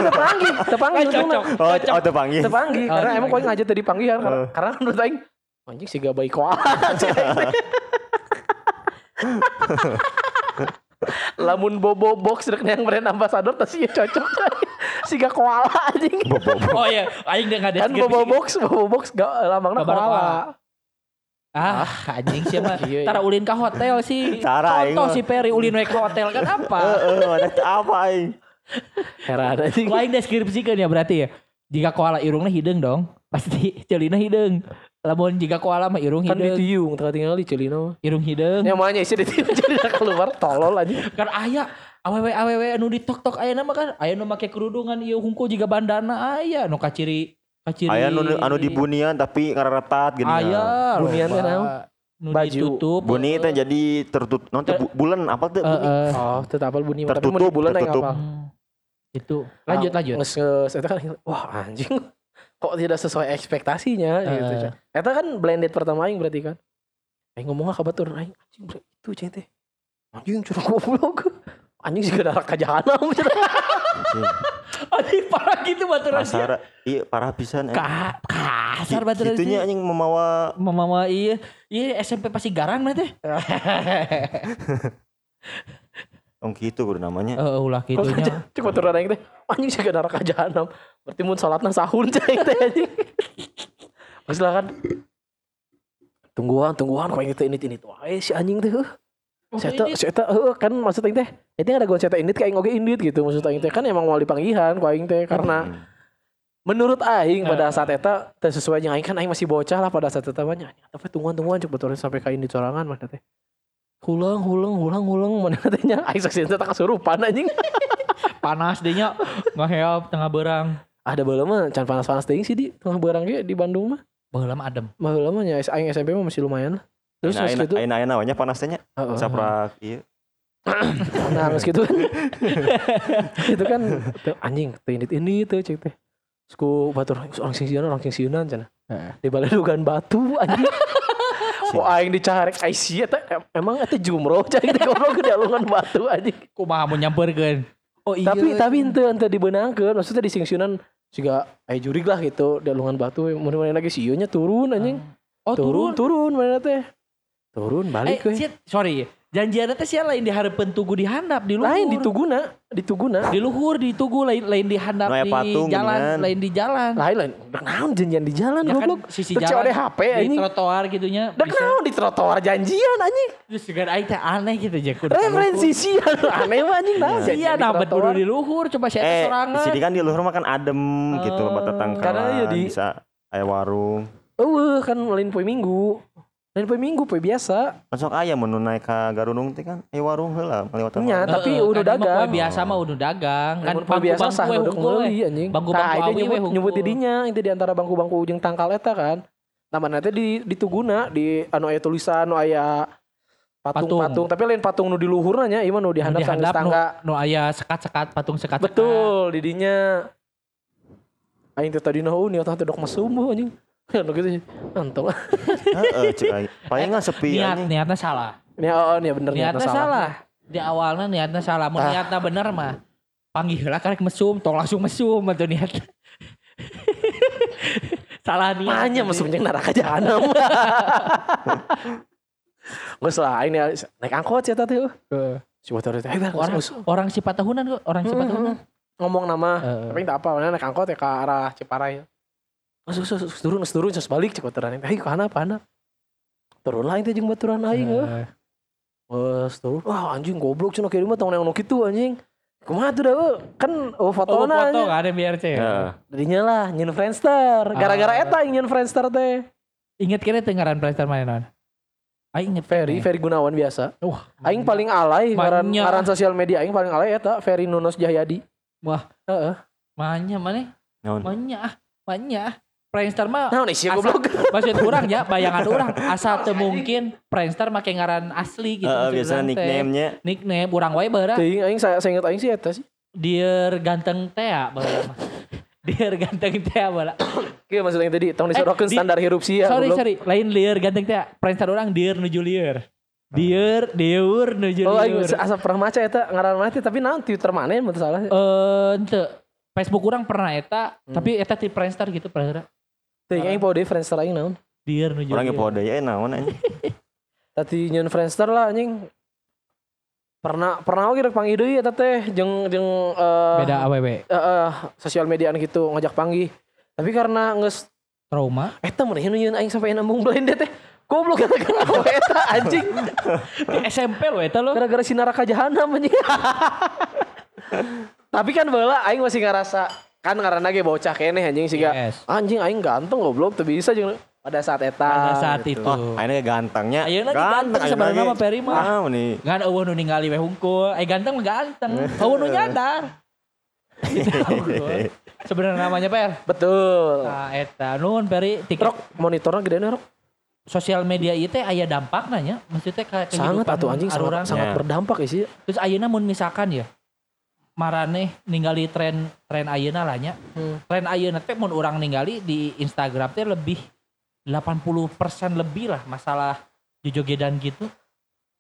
tepanggih Eh, cocok Oh, oh tepanggil. Tepanggih Oh, karena emang kau ngajak tadi panggilan karena, Eh. karena menurut aing anjing si baik koala. Lamun bobo box rek yang brand ambassador tas ieu cocok. Siga koala anjing. oh iya aing dia nggak ada Kan bobo box, bobo box gak lambangna Gambar koala. Koala. ah anjing sih mah Iya, iya. tara ulin ke hotel sih Tara, contoh si Perry ulin ke hotel kan apa Heeh, apa aing? Heran anjing. Lain deskripsikan ya berarti ya. Jika koala irungnya hidung dong, pasti celina hidung. Lamun jika koala mah irung Kan hidung, ditiung tengah tinggal di Celino. irung hidung. Yang mana isi ditiung jadi udah keluar tolol aja. Kan aya awewe awewe anu di tok tok aya nama kan, aya nu make kerudungan ieu hungkul juga bandana aya nu kaciri kaciri. Aya anu anu di bunian tapi ngareretat gini. Aya. Bunian teh loba. naon? Baju. ditutup. Buni teh jadi tertutup. Non teh bu- bulan apa tuh? Eh, buni? eh. Oh, tetap apal bunyi tapi Tertutup, bulan tertutup. apa? Hmm. Itu. Lanjut lanjut. Nges nges eta kan wah anjing kok tidak sesuai ekspektasinya gitu. Eh. Cak. Eta kan blended pertama aing berarti kan. Aing ngomongnya ke batur aing anjing itu cai teh. Anjing curang goblok. Anjing sih darah ka jahanam. Anjing. Parah gitu sia. kasar iya parah pisan eh. Ka kasar baturan Gitunya sia. anjing memawa Mama iya, iya SMP pasti garang mana teh. ong gitu kudu namanya Eh ulah gitunya. Cek baturan aing teh. Anjing sih neraka jahanam. Berarti mun salatna sahun cai teh anjing. Masalah kan tungguan tungguan kau itu ini ini tuh wae si anjing teh Saya ini- saya heuh kan maksud aing teh itu ada gue cerita indit kayak ngoge indit gitu. Maksud aing teh kan emang mau dipanggihan ku aing teh karena Hmm. menurut aing pada Heeh. saat eta teh sesuai jeung aing kan aing masih bocah lah pada saat eta banyak tapi tungguan tungguan cek betul sampai ka indit sorangan mana teh. Hulang hulang hulang hulang mana teh nya. Aing saksi teh tak kasurupan anjing. Panas deh nya. Nggak heop tengah berang. ada baheula mah can panas-panas teuing sih di. Tengah barang ge di Bandung mah. Baheula mah adem. baheula mah nya aing SMP mah masih lumayan lah terus Aina terus gitu aina aina nawanya panasnya Heeh. saprak iya nah terus gitu kan itu kan tuh, anjing teh indit ini tuh cek teh Suku batur orang sing sieun orang sing sieunan cenah di balai dugaan batu anjing Kok aing dicarek ai sia teh em- emang eta jumroh cai teh goblok ke alungan batu anjing. Kumaha mau nyamperkeun. Oh iya. Tapi tapi henteu henteu dibeunangkeun maksudnya di singsiunan siga ai jurig lah gitu di alungan batu mun mana lagi sieunya turun anjing. Oh turun turun. turun mana teh. Turun Eh, balik we. sia- sorry. Janjian teh sia lain dihareupeun tugu di handap di luhur. Lain dituguna, dituguna. Di luhur di tugu lain lain di handap di patung jalan, geuningan. lain di jalan. Lain lain. Naon janjian di jalan Ya kan goblok. sisi Teu jalan. HP di anjing. trotoar gitunya. Bisa. naon di trotoar janjian anjing. Terus juga aing teh aneh gitu aja. Referensi sia aneh mah anjing naon Iya, di dapat trotoar. dulu di luhur coba saya eh sorangan. di sini kan di luhur mah kan adem gitu Oh. tetangkalan Karena ya di- bisa aya warung Eueuh kan lain poe minggu. Lain poe minggu poe biasa. masuk aya mun nu naik ka Garunung teh kan aya warung heula lewat Nya, warung. tapi Heeh, udah kan dagang. poe biasa mah udah dagang. Kan poe biasa sah duduk we. meuli anjing. Bangku-bangku itu awi we nyebut didinya itu di antara bangku-bangku jeung tangkal eta kan. Nah, mana teh di di tuguna di anu aya tulisan anu aya patung-patung, tapi lain patung nu di luhurna nya ieu mah nu di Nu handap sanggeus dihandap nu, tangga. nu aya sekat-sekat patung sekat Betul, didinya. Aing teh tadi nahu niat teh dok mesum anjing. Anu gitu sih. Antong. heeh cek aing palingan sepi Niat niatnya salah. Nih oh, nih bener Niatnya salah. Di awalnya niatnya salah. Mau Ah. niatnya bener mah. Panggil lah karek mesum, tong langsung mesum atau niat. salah niat. Manya mesum jeung neraka jahanam. Geus lah aing nih naik angkot ya teh. Si motor teh eh, Orang orang sifat tahunan kok, orang sifat tahunan. ngomong nama Heeh. tapi tak apa mana naik angkot ya ke arah Ciparai Masuk, masuk, masuk, turun, masuk, turun, terus balik cek baturan. Ayo ke mana, mana? Turun lah itu jeung baturan aing. Eh, eh. Wes turun. Wah anjing goblok cenah kieu mah tong neong kitu anjing. Kumaha tuh dah? eh? Kan oh, Oh, foto anjing. kan ada biar cek. Heeh. Dadinya lah nyen Friendster. Gara-gara Ah. eta nyen Friendster teh. Ingat kira tengaran plaster mana non? Aing inget Ferry, kene. Ferry Gunawan biasa. Wah, Aing paling alay ngaran ngaran sosial media aing paling alay eta Ferry Nunos Jahyadi. Wah. Heeh. Manya mana? Naon? Manya ah, manya. Prankster mah Nah, nih sih Asa- goblok. maksud orang ya, bayangan orang asal teu mungkin Prankster make ngaran asli gitu. Heeh, urang teh. nickname-nya Nickname urang wae baheula Teuing aing saya saya inget aing sih eta sih. Dier ganteng teh ya baheula mah. Dier ganteng teh baheula. Kieu maksud aing tadi tong disorokeun di- standar hirup sih ya. sorry goblok. sorry, lain lieur ganteng teh. Prankster orang dier nuju lieur. Dier, dieur nuju Oh, aing asa pernah maca eta ngaran mana teh tapi naon Twitter mana yang salah. Eh, ente. Facebook orang pernah eta, Hmm. tapi eta ti Prankster gitu pernah. Teuing aing pode Friendster aing naon. Dier nuju orang yang pada ya naon anjing Tadi nyen Friendster lah anjing. Pernah pernah oge rek panggih deui eta teh jeung jeung eh Beda aww. eh, eh, sosial mediaan gitu ngajak panggih. Tapi karena geus Trauma. eta mun nyeun aing sampai nambung blende teh. Goblok eta kenapa eta anjing. Di SMP lo eta lo. Gara-gara si neraka jahanam anjing. Tapi kan baheula aing masih ngerasa kan karena ge bocah keneh anjing siga. Yes. Anjing aing ganteng goblok teu bisa jeung pada saat eta. Pada saat gitu. itu. oh akhirnya gantengnya Ayeuna ganteng ayeuna sebenarnya mah Peri mah. ah nih Ngan eueuh nu ningali we hungkul. Eh ganteng mah ganteng. Eueuh nu nyadar. Hungkul. Sebenarnya namanya Per. Betul. Nah, eta nun Peri tiket Rok monitornya gede rok. sosial media ieu teh aya dampak nanya. Maksudnya ka Sangat kehidupan atuh anjing sangat, sangat Ya. berdampak ya sih. Terus ayeuna mun misalkan ya marane ningali tren tren ayeuna lah nya. Hmm. Tren ayeuna teh mun urang ningali di Instagram teh lebih 80% lebih lah masalah jojogedan gitu.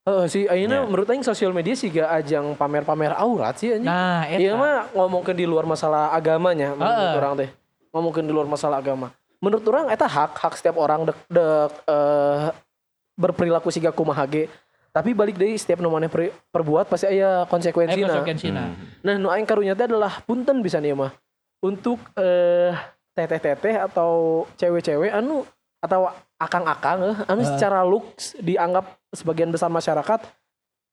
Heeh sih ayeuna Ya. menurut aing sosial media sih gak ajang pamer-pamer aurat sih anjing. Nah, eta. Iya mah ngomongin di luar masalah agamanya menurut Heeh. orang teh. Ngomongin di luar masalah agama. Menurut orang eta hak hak setiap orang dek dek eh, berperilaku siga kumaha ge. Tapi balik deui setiap nu maneh per- perbuat pasti aya Eh, konsekuensina. konsekuensina. Nah, nu aing karunya teh adalah punten bisa nih mah. Untuk eh teteh-teteh atau cewek-cewek anu atau akang-akang eh, anu Heeh. secara looks dianggap sebagian besar masyarakat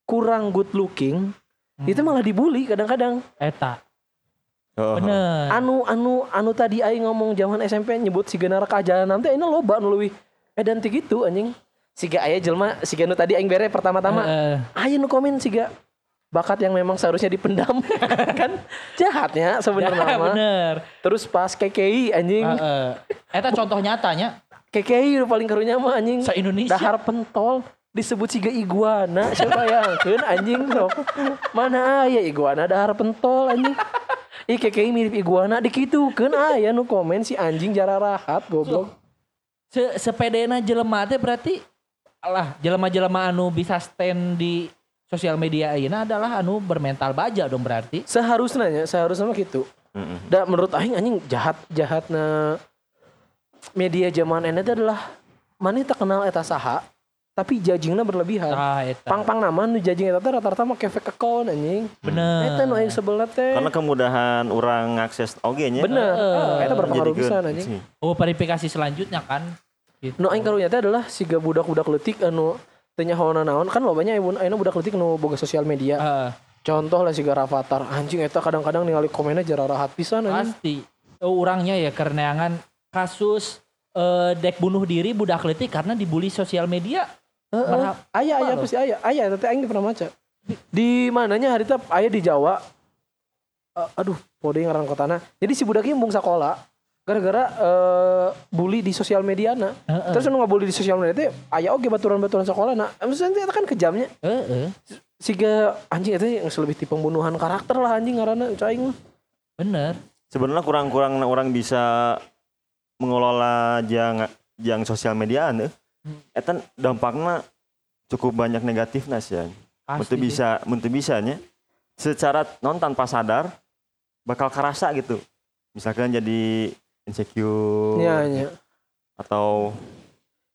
kurang good looking, Hmm. itu malah dibully kadang-kadang. Eta. Oh, Bener. Anu anu anu tadi aing ngomong zaman SMP nyebut si genar kajalan nanti ini loba anu leuwih edan ti gitu anjing. Siga aya jelema siga nu tadi aing bere pertama-tama Heeh. Ayo nu komen siga bakat yang memang seharusnya dipendam kan jahatnya sebenarnya Ya, bener. Terus pas KKI anjing, Heeh. Eta contoh nyatanya KKI paling karunya mah anjing. se Indonesia. Dahar pentol disebut siga iguana siapa yang anjing sok mana aya iguana dahar pentol anjing Ih KKI mirip iguana dikitukeun aya nu komen si anjing jara rahat goblok. Se sepedena jelema teh berarti lah jelema-jelema anu bisa stand di sosial media ayeuna adalah anu bermental baja dong berarti. Seharusnya nya, seharusnya gitu. Mm-mm. Da menurut aing anjing jahat jahatna media zaman ini teh adalah mana tak kenal eta saha tapi judgingna berlebihan. Tah eta. Pang-pang nama nu judging eta teh rata-rata make fake account anjing. Bener. Eta nu aing sebelah teh. Karena kemudahan orang ngakses oge nya. Bener. Heeh. Eta berpengaruh pisan anjing. Oh verifikasi selanjutnya kan. Gitu. Nu aing karunya teh adalah siga budak-budak leutik anu teu nyahoana naon kan lobanya ayeuna budak leutik nu boga sosial media. Heeh. Contoh lah siga Rafathar anjing eta kadang-kadang ningali komennya jara rahat pisan anjing. pasti. Orangnya ya kereneangan kasus eh, dek bunuh diri budak letik karena dibully sosial media. Heeh. Aya aya Apa pasti aya. Aya tapi aing pernah maca. Di, di mananya hari teh aya di Jawa. Eh, aduh, pode ngaran kotana. Jadi si budak ieu embung sakola gara-gara eh, bully di sosial media na. Heeh. Terus nu ngabully di sosial media teh aya oge baturan-baturan sekolah na. Maksudnya itu kan kejamnya. Heeh. Siga anjing itu yang lebih tipe pembunuhan karakter lah anjing ngaranna cai mah. Bener. Sebenarnya kurang-kurang orang bisa mengelola jang jang sosial media anu. Hmm. Eta dampaknya cukup banyak negatifnya sih. Pasti. Untuk bisa, untuk bisa nya. Secara non tanpa sadar bakal kerasa gitu. Misalkan jadi insecure Iya nya. atau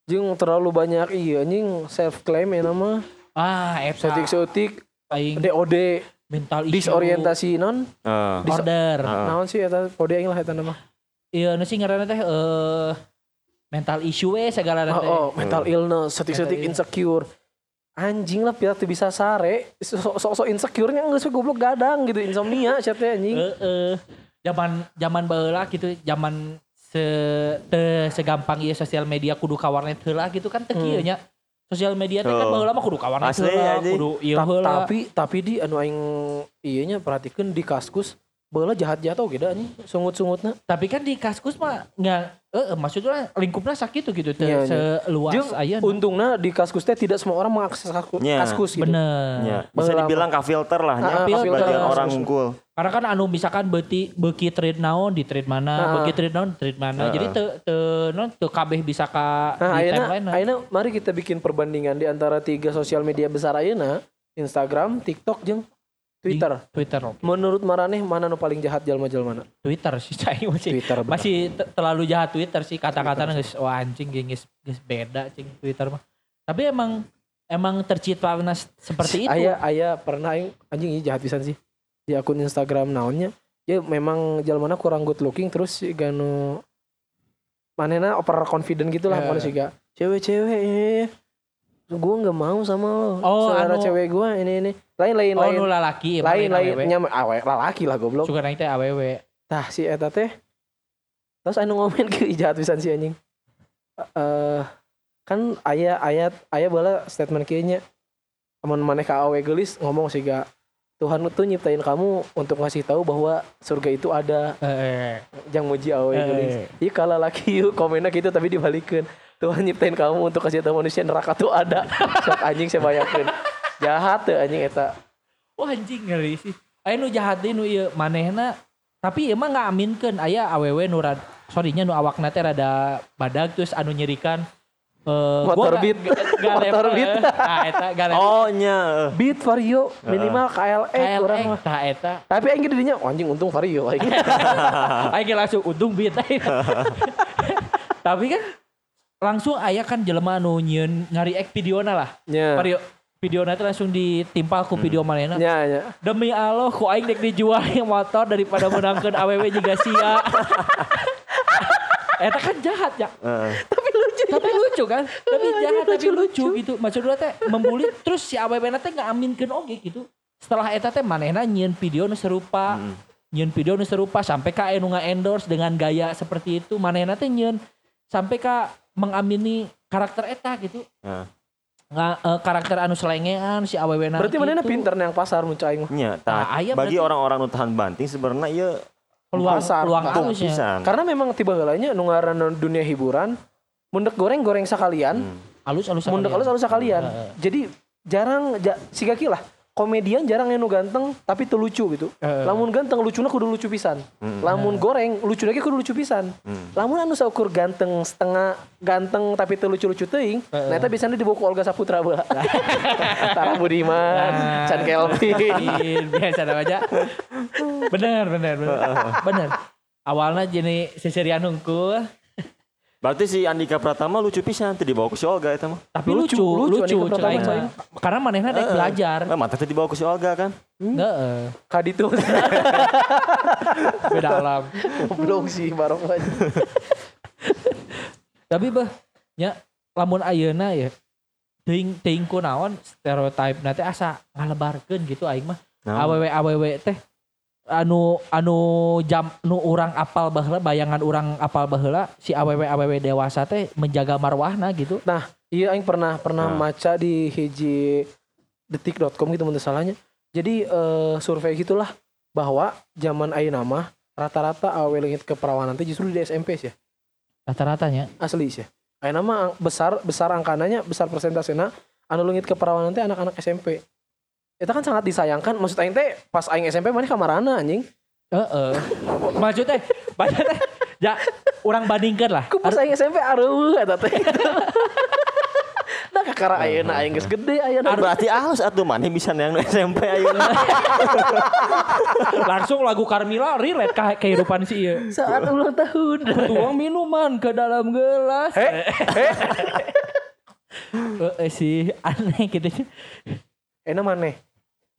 Jeung terlalu banyak iya anjing self claim ya nama. Ah, eta. Sotik-sotik Aing DOD mental issue. disorientasi non. eh, Dis- Order. Heeh. Naon sih eta kode aing lah eta nama. Iya, nu sih ngaranna teh eh mental issue we segala teh. Oh, oh, mental illness, setik-setik insecure. Anjing lah biar tuh bisa sare, sok-sok insecure-nya enggak sih goblok gadang gitu, insomnia teh anjing. Heeh. Zaman zaman baheula gitu, zaman se teu segampang ieu sosial media kudu ka warnet heula gitu kan teu Hmm. kieu nya. Sosial media teh kan Oh. baheula mah kudu ka warnet Asli, heula, anjing. kudu ieu heula. tapi tapi di anu aing ieu nya perhatikeun di kaskus baheula jahat-jahat oge da anjing, sungut-sungutna. Tapi kan di kaskus mah nggak, eh maksudnya lingkupnya sakit tuh gitu, teu Iya, iya. seluas aya. untungnya di kaskus teh tidak semua orang mengakses kaskus, Nya. kaskus gitu. Bener. ya, bisa dibilang ka filter lah nya. Ah, ah, filter. orang unggul. Karena kan anu misalkan beuti beuki trade naon di trade mana, Ah. beuki trade naon di trade mana. Ah. Jadi teu teu non teu kabeh bisa ka Nah, di ayeuna timeline. ayeuna mari kita bikin perbandingan di antara tiga sosial media besar ayeuna, Instagram, TikTok jeung Twitter. Twitter. Menurut Maraneh mana nu paling jahat jalma-jalmana? Twitter sih saya masih Twitter bener. masih te- terlalu jahat Twitter sih kata-katanya guys wah anjing geng, geus geus beda cing Twitter mah. Tapi emang emang tercipta seperti itu. Aya aya pernah anjing ini jahat pisan sih. Di akun Instagram naonnya. Ya memang jalmana kurang good looking terus si ganu manena over confident gitu lah pokoknya sih gak cewek-cewek eh, gue nggak mau sama lo Oh, selera anu- cewek gue ini ini. Lain lain oh lain. nu lalaki lain lain. Nyama awe lalaki lah goblok. Suka naik teh awewe. tah si eta teh. Terus anu ngomen ke jahat pisan si anjing. Eh kan ayah ayat ayah bala statement kayaknya amun maneh ka awe gelis ngomong sih gak Tuhan tuh nyiptain kamu untuk ngasih tahu bahwa surga itu ada. Eh, jangan muji awe Eh. iya kalau laki yuk komennya gitu tapi dibalikin. Tuhan nyiptain kamu untuk kasih tahu manusia neraka tuh ada. Sok anjing saya bayangkan jahat tuh anjing eta. Wah anjing ngeri sih. Aya nu jahat nu ieu manehna. Tapi emang nggak aminkan aya awewe nu rad sorry nya nu awakna teh rada badag terus anu nyerikan Eh, Motor beat. Gak, gak Motor beat. Nah. Oh nya. Beat Vario minimal KLX KLX, orang mah. tah eta. Tapi aing ge didinya oh, anjing untung Vario aing. Aing ge langsung untung beat. Tapi kan langsung aya kan jelema anu nyieun ngari ek videona lah. Nya. Vario videona itu langsung ditimpal ku video manehna. Nya nya. Demi Allah, ku aing dek dijual yang motor daripada menangkan AWW juga sia. Eta kan jahat ya. Heeh. Tapi lucu. Tapi lucu kan? Tapi jahat tapi lucu gitu. Maksud gue teh membuli terus si AWW teh ngaminkeun oge gitu. Setelah eta teh manehna nyieun video nu serupa. Nyieun video nu serupa sampai ka anu endorse dengan gaya seperti itu. Manehna teh nyieun sampai ka mengamini karakter eta gitu. Heeh. Nga, eh, karakter anu selengean si AWW Berarti manehna pinter yang pasar mun aing tah, Nah, bagi berarti- orang-orang nu tahan banting sebenarnya ieu peluang pasar, peluang pisan. Karena memang tiba heulanya nu ngaranna dunia hiburan mundek goreng goreng sekalian, Hmm. Alus alus mundek alus alus sekalian. Jadi jarang ja, si kaki lah komedian jarang yang ganteng tapi teu lucu gitu. Heeh. Lamun ganteng lucuna kudu lucu pisan. Hmm. Lamun goreng lucu lagi kudu lucu pisan. Hmm. Lamun anu saukur ganteng setengah ganteng tapi teu lucu-lucu teuing, nah eta biasanya di buku Olga Saputra bae. Tara Budiman, Nah. Chan Kelvin. Iya, biasa aja. Bener, bener, bener. bener. Awalnya jadi seserian hungkul, Berarti si Andika Pratama lucu pisan teu dibawa ku si Olga eta mah. tapi Lucu, lucu, lucu, lucu, aing. Karena manehna dek belajar. Eh, mata dibawa ku si Olga kan. Heeh. Kaditu Beda alam. goblok sih barok aja. Tapi bah, nya lamun ayeuna ya teuing teuing kunaon stereotip nanti asa ngalebarkeun gitu aing mah. Nah, AWW AWW teh anu anu jam nu urang apal baheula bayangan urang apal baheula si AWW AWW dewasa teh menjaga marwahna gitu. Nah, iya aing pernah pernah Nah. maca di hiji detik.com gitu menurut salahnya. Jadi eh, survei gitulah bahwa zaman ayeuna mah rata-rata awe leungit keperawanan teh justru di SMP sih ya. Rata-ratanya. Asli sih. Ayeuna mah ang- besar besar angkananya, besar persentasenya anu leungit keperawanan teh anak-anak SMP. Itu kan sangat disayangkan. Maksud aing teh pas aing SMP mana kamarana anjing. Heeh. Maksudnya banyak teh ya orang bandingkan lah. Ku pas aing SMP areueuh eta teh. Nah kakara ayeuna aing geus gede ayeuna. berarti halus atuh maneh bisa yang SMP ayeuna. Langsung lagu Carmila relate ke kehidupan si ieu. Saat ulang tahun. Tuang minuman ke dalam gelas. Eh, eh. Heeh sih aneh gitu. Enak mana?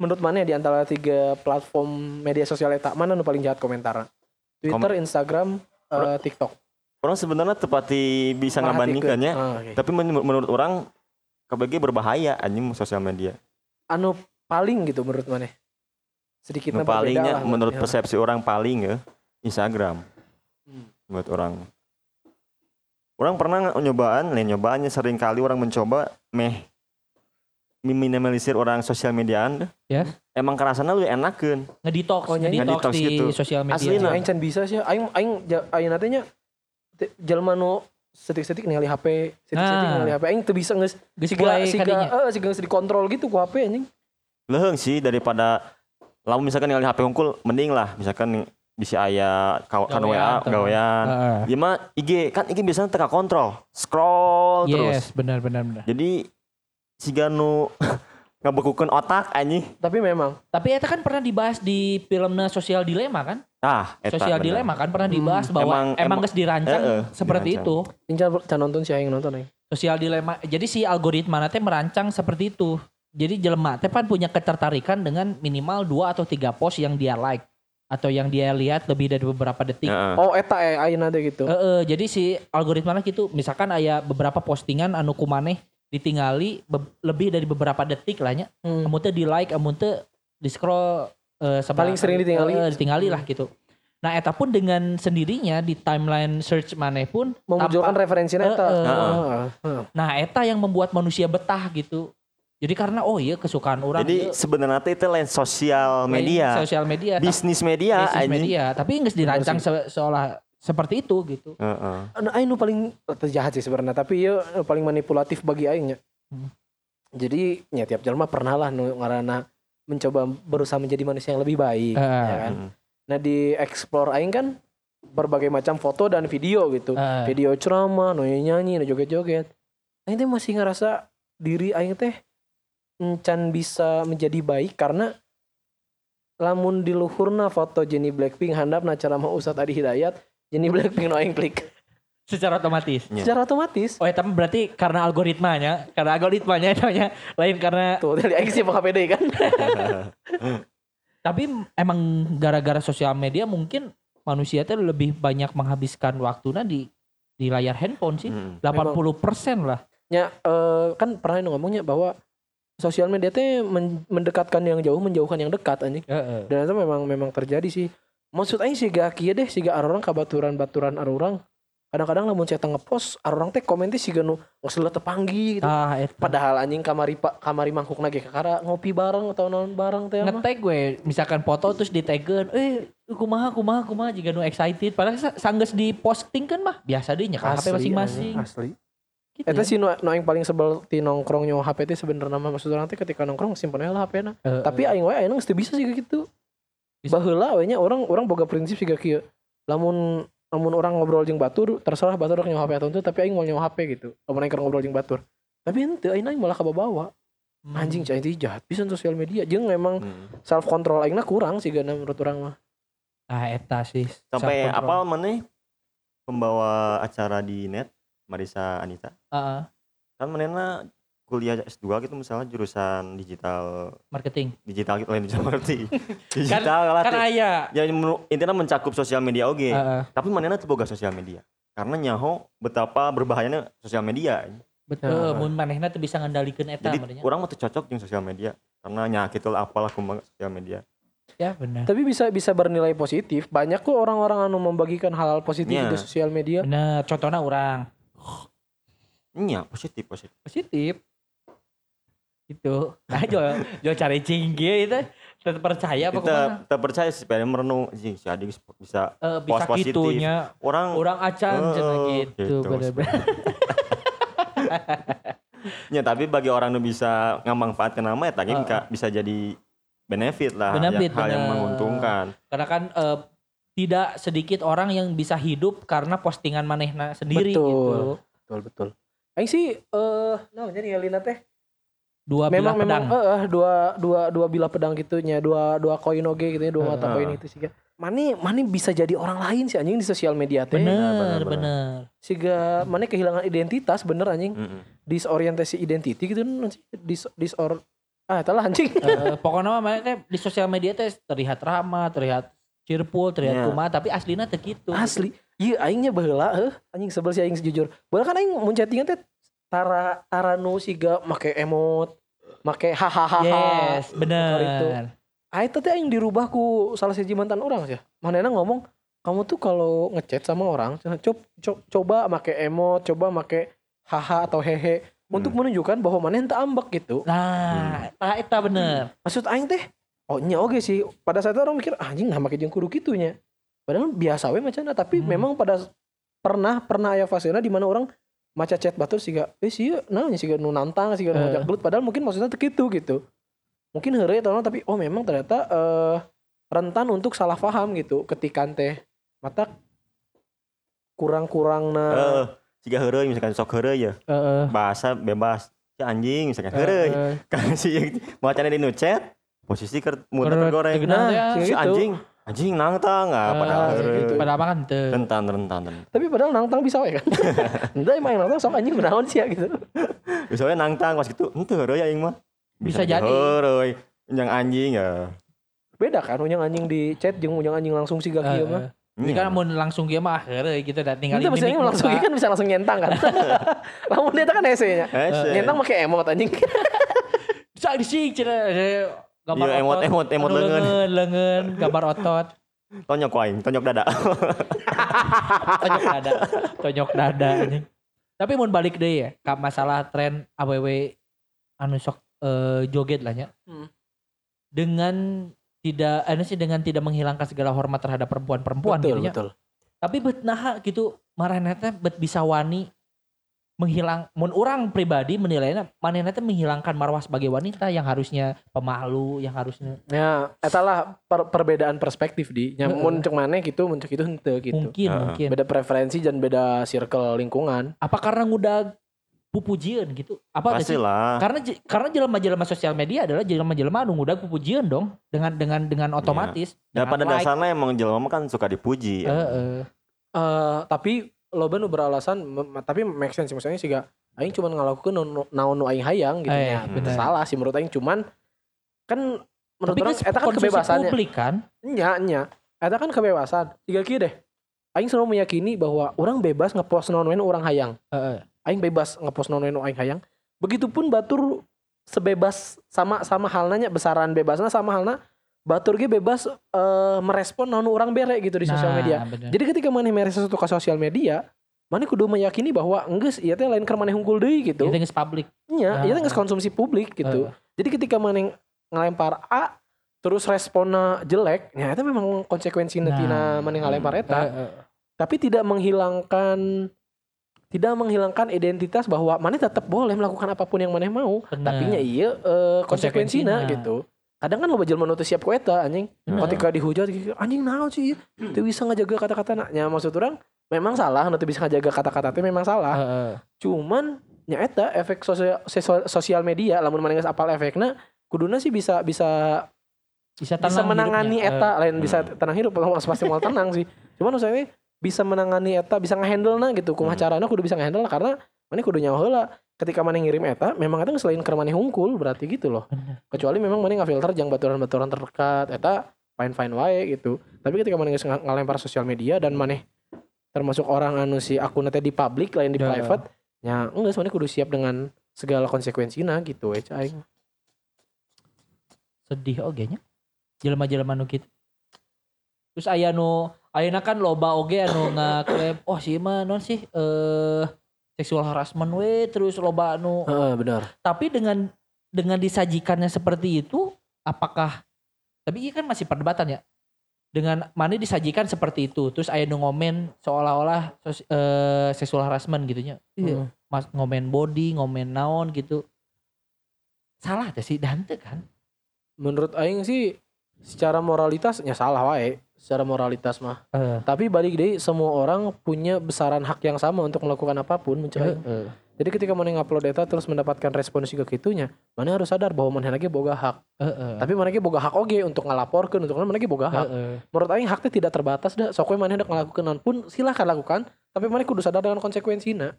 Menurut mana di antara tiga platform media sosial eta mana nu paling jahat komentar? Twitter, Instagram, eh, TikTok. Orang sebenarnya tepati bisa Perhatikeun. ngabandingkannya. Ah, oke. Tapi men- menurut orang KBG berbahaya anjing sosial media. Anu paling gitu menurut mana? Sedikit Nu palingnya menurut persepsi orang paling ya Instagram. Hmm. Menurut orang. Orang pernah nyobaan, lain nyobaannya sering kali orang mencoba meh minimalisir orang sosial mediaan. Ya. Emang kerasana lu enakeun. Ngedetox, Oh, nyanyi. ngedetox Ngedetox di gitu. sosial media. Asli, nah. Aing can bisa sih. Aing aing aing natenya te- jelema nu setik-setik ningali HP, setik-setik Nah. ningali HP. Aing teu bisa geus Geus siga mulai siga eh siga geus dikontrol gitu ku HP anjing. Leheung sih daripada lamun misalkan ningali HP hungkul mending lah misalkan bisa aya kan WA gawean. Mah IG kan IG biasanya teka kontrol, scroll terus. Yes, benar benar benar. Jadi si Ganu ngebekukeun otak anjing. Tapi memang Tapi eta kan pernah dibahas di filmnya Sosial Dilema kan? Ah, eta Sosial bener. Dilema kan pernah dibahas bahwa Emang- emang, geus dirancang Heeh, seperti dirancang. itu. Can can nonton sih aing nonton aing. Sosial Dilema. Jadi si algoritma teh merancang seperti itu. Jadi jelema teh kan punya ketertarikan dengan minimal dua atau tiga post yang dia like atau yang dia lihat lebih dari beberapa detik. Heeh. Oh eta eh ayeuna teh gitu. Eh, eh, jadi si algoritma gitu, misalkan ada beberapa postingan anu kumaneh ditinggali be- lebih dari beberapa detik lah nya. Hmm. Amun teh di like, amun teh di scroll eh, sebelah- Paling sering ditinggali. eh, ditinggali lah gitu. Nah, eta pun dengan sendirinya di timeline search maneh pun Memunculkan referensinya eta. Eh, eh. Heeh. Heeh. Nah, eta yang membuat manusia betah gitu. Jadi karena oh iya kesukaan orang Jadi ieu, sebenarnya teh itu lain sosial media, sosial media, tapi- bisnis media bisnis media, tapi nggak dirancang se- seolah seperti itu gitu. Heeh. Anu aing nu paling eh, jahat sih sebenarnya, tapi ieu nu paling manipulatif bagi aing nya. Hmm. Jadi nya tiap jelema pernah lah nu ngaranna mencoba berusaha menjadi manusia yang lebih baik, Eh. ya kan. Mm. Nah di explore aing kan berbagai macam foto dan video gitu. Eh. Video ceramah, nu nyanyi, nu joget-joget. aing teh masih ngerasa diri aing teh encan bisa menjadi baik karena lamun di luhurna foto Jenny Blackpink handapna cara mau Ustadz Adi Hidayat Jenny Blackpink no klik Secara otomatis. Iya. secara otomatis Oh, ya, tapi berarti karena algoritmanya, karena algoritmanya namanya lain karena tuh dari aing sih pakai PD kan tapi emang gara-gara sosial media mungkin manusia itu lebih banyak menghabiskan waktunya di di layar handphone sih. Hmm. 80% lah. ya eh, kan pernah ngomongnya bahwa sosial media teh men- mendekatkan yang jauh menjauhkan yang dekat anjing Heeh. dan itu memang memang terjadi sih maksud aing sih gak kieu deh sih gak orang kabaturan baturan arurang. Kadang-kadang lamun saya ngepost arurang teh komen teh sih nu geus leuh tepanggi gitu. Ah, padahal anjing kamari pak kamari mangkuk lagi kakara ngopi bareng atau naon bareng teh mah ngetag gue misalkan foto terus di taggen eh kumaha kumaha kumaha jika nu excited. Padahal sa- sanggeus di posting kan mah biasa deh nyekel HP masing-masing. asli gitu Eta ya. sih nu, nu aing paling sebel ti nongkrong nyawa HP teh sebenarnya mah maksud orang teh ketika nongkrong simpen aja lah HP na. Eh, Tapi aing wae aing geus bisa sih kayak gitu. Bisa. Baheula we nya orang orang boga prinsip sih kieu. Lamun lamun orang ngobrol jeung batur terserah batur nyawa HP atau henteu tapi aing mau nyawa HP gitu. Lamun aing ngobrol jeung batur. Tapi henteu aing aing malah kabawa. hmm. Anjing cai teh jahat bisa sosial media jeung memang Hmm. self control aingna kurang sih gana menurut orang mah. ah eta sih Sampai apal mana pembawa acara di net Marisa Anita. Heeh, Kan mana kuliah S2 gitu misalnya jurusan digital marketing digital gitu lain digital marketing. digital lah. kan teh. aya ya intinya mencakup sosial media oke. Heeh, Tapi mana tuh boga sosial media. Karena nyaho betapa berbahayanya sosial media. betul Ya. mun manehna bisa ngendalikeun eta Jadi sebenarnya. orang mah tuh cocok dengan sosial media. Karena nyakit lah apalah kumaha sosial media. ya benar Tapi bisa bisa bernilai positif. Banyak kok orang-orang anu membagikan hal-hal positif Iya. di sosial media. benar contohnya orang Iya, positif, positif. positif itu nah jual jual cari cinggi itu tetap percaya apa kita kita percaya sih pengen merenung anjing si Adi bisa Eh, bisa Pos positif. gitunya orang orang acan Eh, cenah gitu gitu, bener-bener ya tapi bagi orang yang bisa ngamanfaatkan nama ya tadi Heeh. bisa jadi benefit lah Benefit, yang, hal yang bener. menguntungkan karena kan eh, tidak sedikit orang yang bisa hidup karena postingan manehna sendiri Betul. gitu Betul betul. Aing sih eh nah jadi Lina teh dua memang bilah memang pedang eh, eh, dua dua dua bilah pedang gitunya, dua dua koin oge gitu ya, dua mata Heeh. koin itu sih. Mani mani bisa jadi orang lain sih anjing di sosial media teh. bener bener, bener, bener. Siga mani kehilangan identitas bener anjing. Mm-mm. Disorientasi identity gitu kan anjing. dis disor ah itulah anjing. Eh, pokoknya mah maneh teh di sosial media teh terlihat ramah terlihat cheerful terlihat Iya. kumaha tapi aslinya teh gitu Asli. Iya aingnya baheula heuh anjing sebel sih aing sejujur. Baheula kan aing mun chattingan teh tara tara nu siga make emot, make hahaha. yes itu. bener Ah itu teh yang dirubah ku salah siji mantan orang sih. Manehna ngomong, kamu tuh kalau ngechat sama orang, coba coba make emot, coba make haha atau hehe untuk menunjukkan bahwa maneh teu ambek gitu. nah nah eta bener Maksud aing teh, oh nya oge sih. Pada saat itu orang mikir, "Ah, anjing nah make jeung kudu kitu nya. Padahal biasa we macana, tapi Hmm. memang pada pernah pernah aya fasena di mana orang maca chat batur siga, eh sih naonnya siga nu nantang, siga nu Eh. ngajak gelut padahal mungkin maksudnya kitu gitu. Mungkin heureuy atau tapi oh memang ternyata eh rentan untuk salah paham gitu ketika teh mata kurang-kurang na Eh, jika heureuy misalkan sok heureuy ya Heeh. bahasa bebas si anjing misalkan Eh, heureuy eh. kan si macana di nu chat posisi keur muter Keur goreng tegenang teh, Nah, si gitu. anjing anjing nangtang ah Eh, padahal gitu. heureuy Padahal mah kan teu. rentan rentan rentan tapi padahal nangtang bisa we kan. Entah emang nangtang sok anjing kunaon sih ya gitu. misalnya nangtang pas gitu henteu heureuy aing mah Bisa jadi jadi. heureuy yang anjing ya Beda kan unyang anjing di chat jeung unyang anjing langsung siga kieu mah. Ini kan mau langsung dia mah akhirnya gitu dan tinggal Itu maksudnya langsung muka. kan bisa langsung nyentang kan. Lamun dia kan hese nya. Hese. Nyentang pakai emot anjing. Bisa disik cina gambar Iya, emot, otot. emot, emot leungeun. leungeun, leungeun, gambar otot, tonyok ku aing tonyok dada tonjok dada, tonjok dada anjing. Tapi mau balik deh ya, ke masalah tren AWW anu sok eh, joget lah nya. Hmm. Dengan tidak, anu sih dengan tidak menghilangkan segala hormat terhadap perempuan-perempuan gitu nya. betul. Tapi bet naha gitu, marahna teh bet bisa wani menghilang mun orang pribadi menilainya manehna teh menghilangkan marwah sebagai wanita yang harusnya pemalu yang harusnya Ya, etalah per- perbedaan perspektif di. Nya mun cek maneh gitu, mun cek itu henteu gitu. mungkin Heeh. mungkin Beda preferensi dan beda circle lingkungan. apa karena ngudag pupujian gitu. Apa? Pastilah. Karena karena jelema-jelema sosial media adalah jelema-jelema anu ngudag pupujian dong dengan dengan dengan otomatis. Ya dengan pada like. dasarnya emang jelema kan suka dipuji. ya. Heeh. Eh, tapi loba nu beralasan tapi make sense maksudnya sih gak aing cuma ngelakukan naon nu aing hayang gitu nya. bener. salah sih menurut aing cuman kan menurut Tapi orang kan eta kan kebebasannya publik kan. nya nya eta kan kebebasan tiga kieu deh aing selalu meyakini bahwa orang bebas ngepost naon urang hayang Heeh. aing bebas ngepost naon aing hayang begitupun batur sebebas sama sama halnya besaran bebasnya sama halnya batur ge bebas eh, merespon naon nu urang bere gitu di sosial Nah, media bener. jadi ketika maneh mere sesuatu ke sosial media, maneh kudu meyakini bahwa enggeus ieu teh lain keur maneh hungkul deui gitu. Itu geus publik. Ah, ieu teh geus konsumsi publik gitu. Jadi ketika maneh ngelempar A terus responnya jelek, ya itu memang konsekuensi Nah. tina maneh ngelempar eta. Heeh. Tapi tidak menghilangkan tidak menghilangkan identitas bahwa maneh tetap boleh melakukan apa pun yang maneh mau. Tapi nya iya konsekuensina Konsekuensina. gitu. Kadang kan lo nu teu siap ku eta anjing. Bener. Ketika dihujat anjing naon sih? Teu bisa ngajaga kata-kata nya maksud orang memang salah, teu bisa ngajaga kata-kata teh memang salah. Heeh. Cuman nya eta efek sosial sosial media lamun geus apal efekna kuduna sih bisa bisa Bisa, bisa menangani hidupnya. eta lain bisa tenang hidup pasti mau tenang sih. Cuman maksudnya bisa menangani eta bisa ngehandle na gitu kumaha Hmm. carana kudu bisa ngehandle karena maneh kudu nyawa heula ketika maneh ngirim eta memang eta selain keur maneh hungkul berarti gitu loh. Kecuali memang maneh ngafilter jang baturan-baturan terdekat eta fine fine wae gitu. Tapi ketika nga- ngalempar sosial media dan maneh termasuk orang anu si akun teh di public lain di Ya. private ya enggak maneh kudu siap dengan segala konsekuensinya gitu we cai sedih oge nya. Jelema-jelema nu kitu terus aya nu ayeuna kan loba oge anu ngaklaim oh si mah non sih eh seksual harassment we terus loba anu. Heeh benar. Tapi dengan dengan disajikannya seperti itu apakah tapi ini kan masih perdebatan ya. Dengan mana disajikan seperti itu terus aya nu ngomen seolah-olah sos- eh, seksual harassment gitunya iya Heeh. mas ngomen body ngomen naon gitu. Salah teh sih dante kan? Menurut aing sih secara moralitasnya salah wae secara moralitas mah Eh. tapi balik deh semua orang punya besaran hak yang sama untuk melakukan apa pun mencari Heeh. jadi ketika mana ngupload data terus mendapatkan respon ke kitunya mana harus sadar bahwa mana lagi boga hak Heeh. tapi mana lagi boga hak oge untuk ngelaporkan untuk mana lagi boga hak Heeh. menurut aing haknya tidak terbatas dah sok we mana hendak ngelakukan non pun silahkan lakukan tapi mana kudu sadar dengan konsekuensinya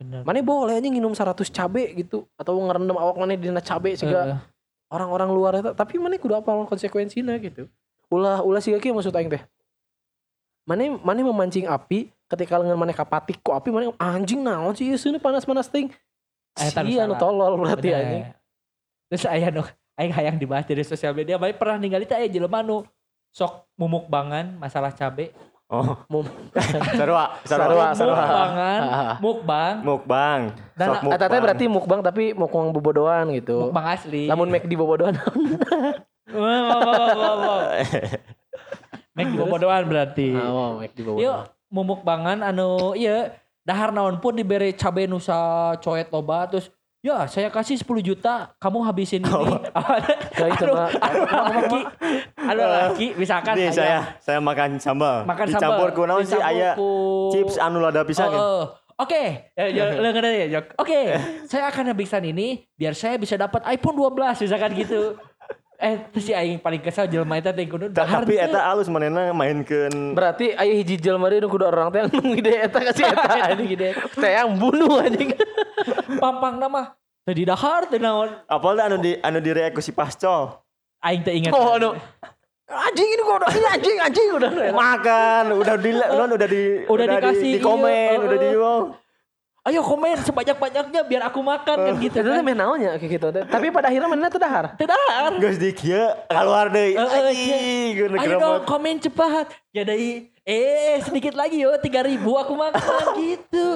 Bener. mana boleh aja nginum 100 cabe gitu atau ngerendam awak mana dina cabe sehingga Heeh. Orang-orang luar itu tapi mana kudu apa konsekuensinya? gitu. Ulah ulah sih kieu maksud aing teh. Mana mana memancing api ketika lengan mana kapatik ku api mana anjing naon sih ieu panas-panas ting. Eta nu Sia anu tolol berarti anjing. Terus aya nu aing hayang dibahas dari sosial media, bae pernah ningali teh aya jelema nu sok mumukbangan masalah cabe. Oh, Mum- sarua, Sarua, sarua. sarua. Mukbangan, mukbang, Mukbang. Dan Sok mukbang. berarti mukbang tapi mukbang bobodoan gitu mukbang asli. lamun make di bobodoan Wow, wow, wow, wow, wow. Mek di bobodohan berarti. Ah, oh, make di Yuk, bobodoan mumukbangan anu iya dahar naon pun diberi cabe nusa coet loba terus Ya, saya kasih 10 juta, kamu habisin ini. Ya, itu aduh, mah. aduh, laki, aduh laki, misalkan Nih saya saya makan sambal. makan Dicampur sambal ku naon sih dicampur aya ku- chips anu lada pisan Oh, kan. oh. Oke, ya, ya, Jok. Oke, saya akan habiskan ini biar saya bisa dapat iPhone 12 misalkan gitu. Eh, terus si aing paling kesal jelema eta teh kudu dahar Tapi eta alus manehna mainkeun berarti aya hiji jelema deui nu kudu orang teh anu ide eta kasih eta anjing ide teh yang bunuh anjing pampang nama teu di dahar teu naon. apal anu di anu direk ku si pascol. Aing teh ingat. oh anu anjing ini kok ini anjing anjing udah Makan, udah di udah, udah di Udah di, dikasih, di komen, iya, udah di wow. Ayo komen sebanyak-banyaknya biar aku makan kan gitu. itu teh Kan. meh naonnya kayak gitu teh tapi pada akhirnya mana teh dahar Teu dahar. Geus di kieu keluar deui. Eh, eh, Ayo dong komen cepat. Ya dari eh sedikit lagi yo 3000 aku makan gitu.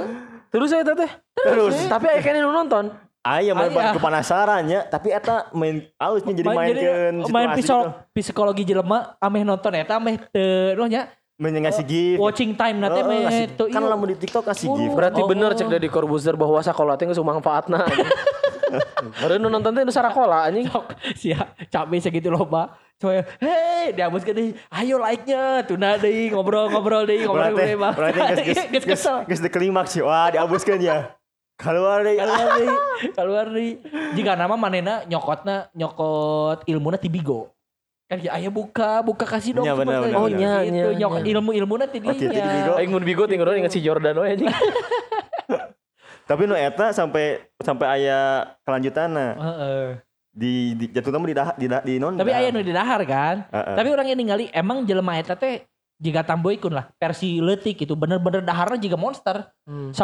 terus saya teh Terus tapi aya kene nu nonton aya main Aya. balik penasaran nya, tapi eta main alusnya jadi Main- mainkeun main gitu. psikologi jelema ameh nonton eta ameh teu noh nya Main ngasih gift. watching time na teh Heeh, meh ngasih- teu kan ieu. lamun di TikTok kasih Buru. gift. berarti Oh. bener cek dari Corbuzier bahwa sekolah teh geus manfaatna Baru nu nonton teh nu sarakola anjing Sok, sia cabe segitu loba Coy, hei, dihapuskan deh. Ayo like-nya, tuna deh, ngobrol-ngobrol deh, Berarti ngobrol-ngobrol. berarti geus geus geus di klimaks sih. Wah, diabuskeun ya. Keluar deh. keluar deui keluar deui jika nama manena nyokotna nyokot ilmuna ti bigo kan ya aya buka buka kasih dong Nya, bener, bener, Oh, gitu. nya, nyokot nya. ilmu ilmuna ti Oh, dinya. Bigo. Aing mun bigo tinggal ingat si Jordan we anjing. Tapi nu eta sampai sampai aya kelanjutanna Heeh. di, di jatuh nama di dah, di, di non. tapi aya nu di dahar kan Heeh. tapi orang yang ningali emang jelema eta teh jika tamboikun lah versi letik itu bener-bener daharnya juga monster Hmm. 10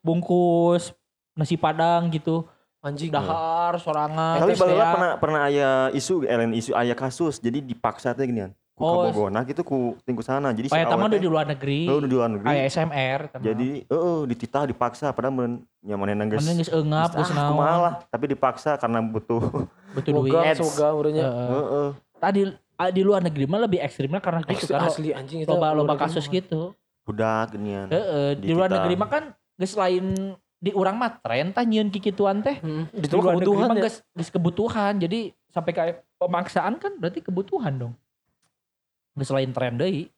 bungkus nasi padang gitu Anjing. dahar sorangan Tapi tea. pernah pernah aya isu, elen isu aya kasus. Jadi dipaksa teh ginian. Ku Oh, kabogona gitu ku tingku sana. Jadi Oh, eta mah awet udah di luar negeri. Oh, udah di luar negeri. Aya SMR. eta mah. Jadi, heeh, dititah dipaksa padahal men nyamanena geus. Mana geus eungap geus Ah, naon. kumaha lah, tapi dipaksa karena butuh. Butuh duit. Semoga urangnya. Heeh. Tadi ah, di luar negeri mah lebih ekstrimnya karena gitu kan. Asli anjing itu. Loba loba kasus gitu. Budak ginian. Heeh, di luar negeri mah kan geus lain di urang mah tren tah nyieun kikituan teh. Hmm. Di kebutuhan ya. geus kebutuhan. Jadi sampai kayak pemaksaan kan berarti kebutuhan dong. Geus lain tren deui.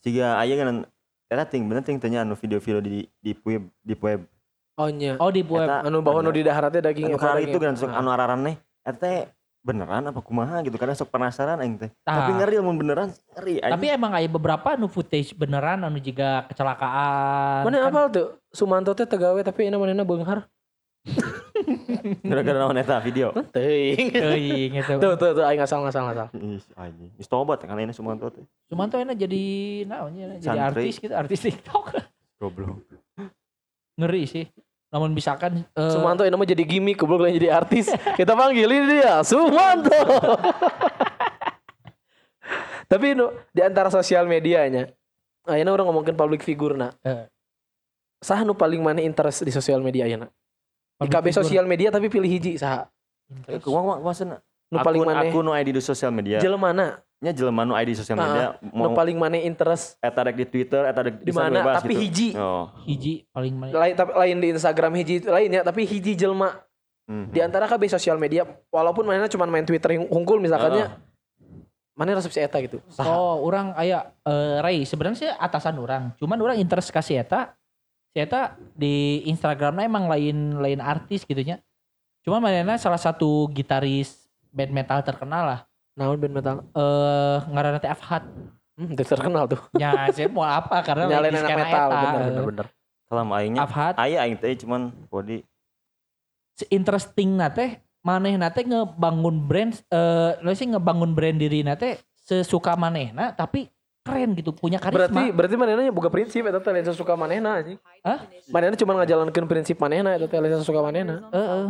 Siga aya kan eta ting bener ting tanya anu video-video di di web di web. Oh nya. Oh di web. Eta Anu bahwa nu di daharat teh daging anu kali daging. itu kan anu araran nih. Eta teh beneran apa kumaha gitu kadang sok penasaran aing teh. Tah. Tapi ngeri mun beneran ngeri aing. Tapi emang ada beberapa anu footage beneran anu juga kecelakaan. Mana Kan apal tuh? Sumanto teh tegawe tapi ini manehna beunghar. gara-gara naon eta video. Teuing. teuing gitu. Tuh tuh tuh aing ngasal ngasal ngasal. Ih, anjing. Geus tobat kan ini Sumanto teh. Cuman tuh enak jadi naonnya jadi Santri. artis gitu, artis TikTok. Goblok. Ngeri sih. Namun misalkan eh, Sumanto ini mah jadi gimmick goblok lain jadi artis. Kita panggilin dia Sumanto. Tapi nu di antara sosial medianya, ayeuna orang ngomongin public figure na. Eh. Sah nu paling mana interest di sosial media ayeuna? Di public KB sosial media tapi pilih hiji saha? Eh, kumaha maksudna? Nu paling mana? akun nu ID di sosial media. Jelema Nya jelema nu ID di sosial media Nu mau paling mana interest eta rek di Twitter, eta rek di mana bebas tapi gitu. hiji. Oh. hiji paling mana? Lain tapi lain di Instagram hiji lain ya, tapi hiji jelema Mhm. di antara KB sosial media walaupun mana cuma main Twitter yang unggul misalkannya mana resep si eta gitu. Saha? Oh, orang aya eh, Ray sebenarnya sih atasan orang. Cuman orang interest kasih eta. Si eta di Instagramnya emang lain lain artis gitu nya. Cuman manehna salah satu gitaris band metal terkenal lah. Naon band metal? Eh ngaranna teh Afhat. Hmm, terkenal tuh. Ya, saya mau apa karena Nyalain anak metal eta. bener bener bener. Salam aingnya. Afhat Aya aing teh cuman body interesting nate maneh nate ngebangun brand eh lo sih ngebangun brand diri nate sesuka manehna tapi keren gitu punya karisma Berarti berarti manehna boga prinsip eta teh lain sesuka manehna anjing. Hah? Manehna cuma ngajalankeun prinsip manehna eta teh lain sesuka manehna. Heeh.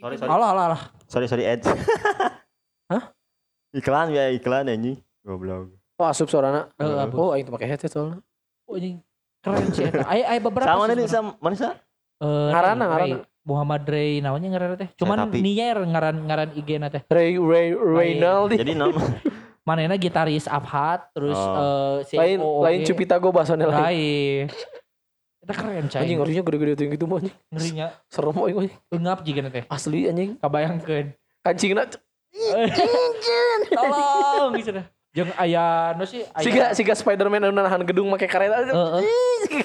Sorry, sorry. alah alah alah Sorry, sorry Ed. Hah? Iklan ya, iklan anjing. Goblok. Oh asup suarana. Heeh, Oh aing pakai headset soalnya. oh ini keren sih eta aya aya beberapa Sama sih nih sama mana sih? Eh, ngaranna. Ray. Muhammad Ray namanya ngaran teh cuman tapi- nier ngaran ngaran IG na teh Ray Ray Reynaldi. Jadi nama manehna gitaris Afhat terus Oh. eh Lain lain Cupita go bahasana lain. lain Eta keren cai Anjing ngerinya gede-gede tinggi gitu mah anjing. ngerinya Serem euy anjing. eungap jiga teh Asli anjing. kabayangkeun Kancingna tolong gitu dah jeung aya no sih aya siga siga Spiderman anu nahan gedung make kareta. Heeh.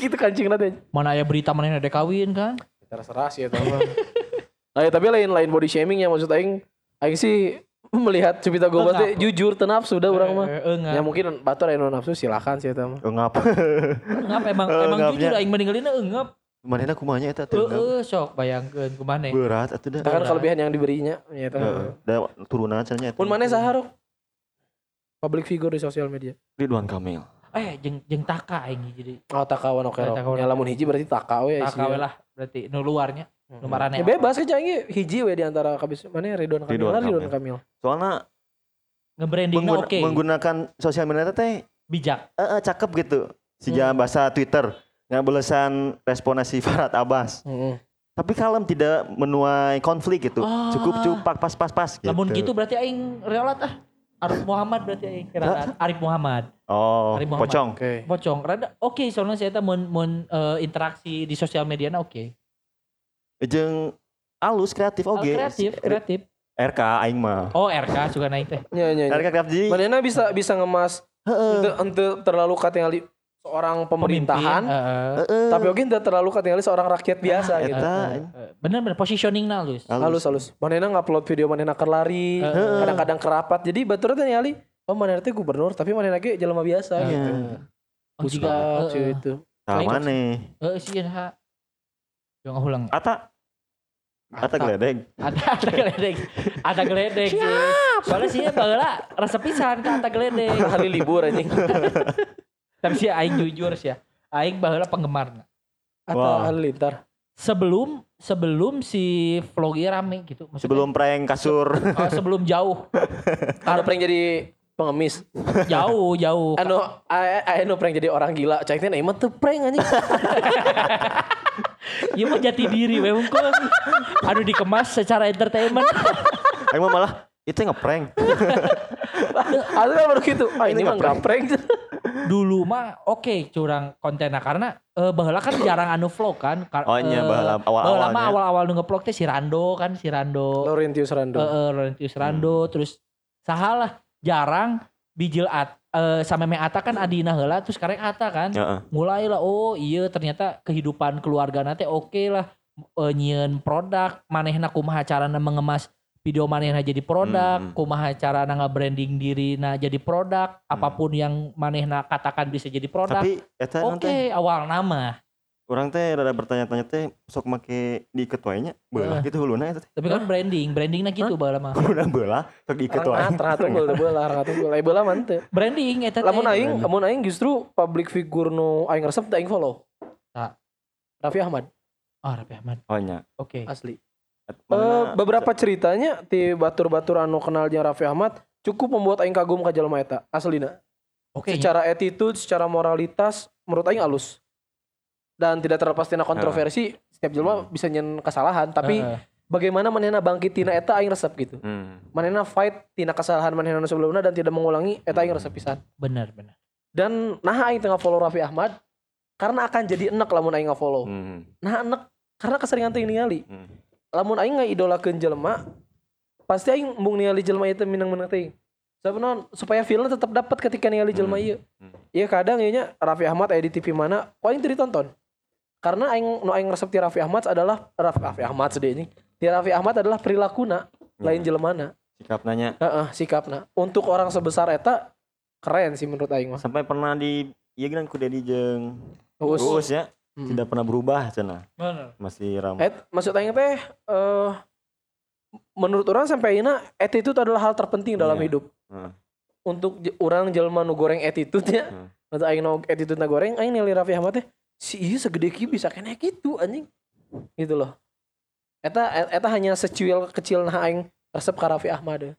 gitu kancingna teh. mana aya berita mana ada kawin kan Terserah sih eta mah. Nah, tapi lain lain body shaming ya maksud aing aing sih melihat Cupita Goba teh jujur tenap sudah orang mah. Eh, enggak Ya mungkin batur anu nafsu silakan sih eta mah. ngap. enggak emang Eh, emang jujur aing meninggalina enggap Manehna kumanya eta teh. heeh sok bayangkeun kumaha Berat atuh dah. Itu kan kelebihan yang diberinya ya eta. Heeh. Da turunan cenanya eta. Pun mana saha Rok? Public figure di sosial media. Ridwan Kamil. eh jeung jeung taka aing jadi Oh oke takawan Ya oke. lamun hiji berarti taka we taka we lah berarti nu luarnya nu marane Ya bebas aja ini hiji we di antara kabis mana Ridwan Kamil Ridwan lah Ridwan Kamil. Soalnya ngebrandingna mengguna- oke menggunakan sosial media teh bijak eh eh, cakep gitu. Hmm. bahasa Twitter ngabelesan responasi Farhat Abbas. Heeh. Tapi kalem tidak menuai konflik gitu. Ah. Cukup cupak pas-pas-pas gitu. lamun gitu berarti aing relat ah Arif Muhammad berarti aing kira Arif Muhammad Oh, Ari Muhammad. pocong. Oke. pocong rada oke soalnya saya mun mun eh, interaksi di sosial media na oke Jeung alus kreatif Hal oge. kreatif kreatif RK aing mah. oh RK juga naik teh Nya nya. nya. RK kreatif jadi Manehna bisa bisa ngemas heeh. ente ente terlalu katingali seorang Pemimpin, pemerintahan, heeh. Heeh. tapi oke tidak terlalu katingali seorang rakyat biasa Nah, gitu. eta Eh, bener bener positioning nah Lus. halus halus manena ngupload video manena keur lari Heeh. kadang-kadang kerapat jadi batur teh nyali oh manena teh gubernur tapi manena ge jelema biasa Heeh. gitu Oh, jika Pusat, cuy, itu Tah mana? eh sih ha. Yang ulang. Ata Ata geledeg. Ada ada geledek. Ada geledek sih. Soalnya sih baheula resep pisan ka ada geledek. hari libur anjing Tapi sih aing jujur sih ya. Aing baheula penggemarna. atau halilintar Sebelum sebelum si vlog ieu rame gitu. Maksudnya, Sebelum prank kasur. oh, sebelum jauh. anu prank jadi pengemis Jauh, jauh. anu anu prank jadi orang gila cai teh emang tuh prank anjing Ieu mah jati diri we hungkul. Anu dikemas secara entertainment. Aing mah malah itu ngeprank. Ada kan baru gitu. Ah ini mah nggak nggak prank. Dulu mah oke curang kontennya karena eh baheula kan jarang anu vlog kan. Kar- Oh, iya, eh, baheula mah awal-awalnya. awal-awal nu ngevlog teh si Rando kan si Rando. Laurentius Rando. Eh, eh, Laurentius Rando terus sahalah jarang bijil at eh sama me Ata kan Adina heula terus sekarang Ata kan Heeh. mulailah oh iya ternyata kehidupan keluarga nanti oke lah eh, nyieun produk manehna kumaha carana mengemas video manehna jadi produk Hmm. kumaha carana nge-branding diri nah jadi produk apa pun yang manehna katakan bisa jadi produk Tapi eta oke nanti awal nama orang teh rada bertanya-tanya teh sok make di ketuanya belah gitu huluna eta teh. tapi kan branding brandingnya gitu baheula mah Huluna belah sok di ketuanya. Rangat, rangat unggul teu beula, rangat unggul. Ai beula mah teu. branding eta teh. Lamun aing, lamun aing justru public figure nu aing resep teu aing follow. Tak. Raffi Ahmad oh Raffi Ahmad Oh nya. oke asli. Eh, mana- beberapa ceritanya ti batur-batur anu kenal jeung Raffi Ahmad cukup membuat aing kagum ka jelema eta aslina. oke Secara attitude, secara moralitas menurut aing alus. Dan tidak terlepas tina kontroversi, setiap jelema bisa nyen kesalahan, tapi Heeh. bagaimana manehna bangkit tina eta aing resep gitu. Hmm. Manehna fight tina kesalahan manehna nu sebelumnya dan tidak mengulangi eta aing resep pisan. bener bener Dan nah aing tengah follow Raffi Ahmad karena akan jadi enek lamun aing follow. Hmm. Nah enek karena keseringan teh ningali. Hmm. Lamun aing ngaidolakeun jelema pasti aing mung ningali jelema itu minang-minang teuing. Sebenarnya supaya feelnya tetap dapat ketika ningali jelema Hmm. ieu. Hmm. Iya kadang ieu nya Raffi Ahmad aya di TV mana, kok aing teu ditonton. Karena aing nu aing resep ti Raffi Ahmad adalah Raffi, Raffi Ahmad sedih ini. Ti Raffi Ahmad adalah perilakuna, lain jelemana. Sikap nanya Heeh, sikapna. Untuk orang sebesar eta keren sih menurut aing mah. sampai pernah di iya kan ku Dedi jeung Uus. Uus ya. Hmm. Tidak pernah berubah cenah. bener Masih ram. Et, maksud aing teh eh menurut orang sampai ini attitude adalah hal terpenting dalam Iya. hidup. Heeh. Untuk orang jelema nu goreng attitude nya. Hmm. Untuk aing nu attitude na goreng, aing nilai Raffi Ahmad teh si ieu segede kieu bisa kena gitu anjing. Gitu loh. Eta eta hanya secuil kecil nah aing resep ka Raffi Ahmad.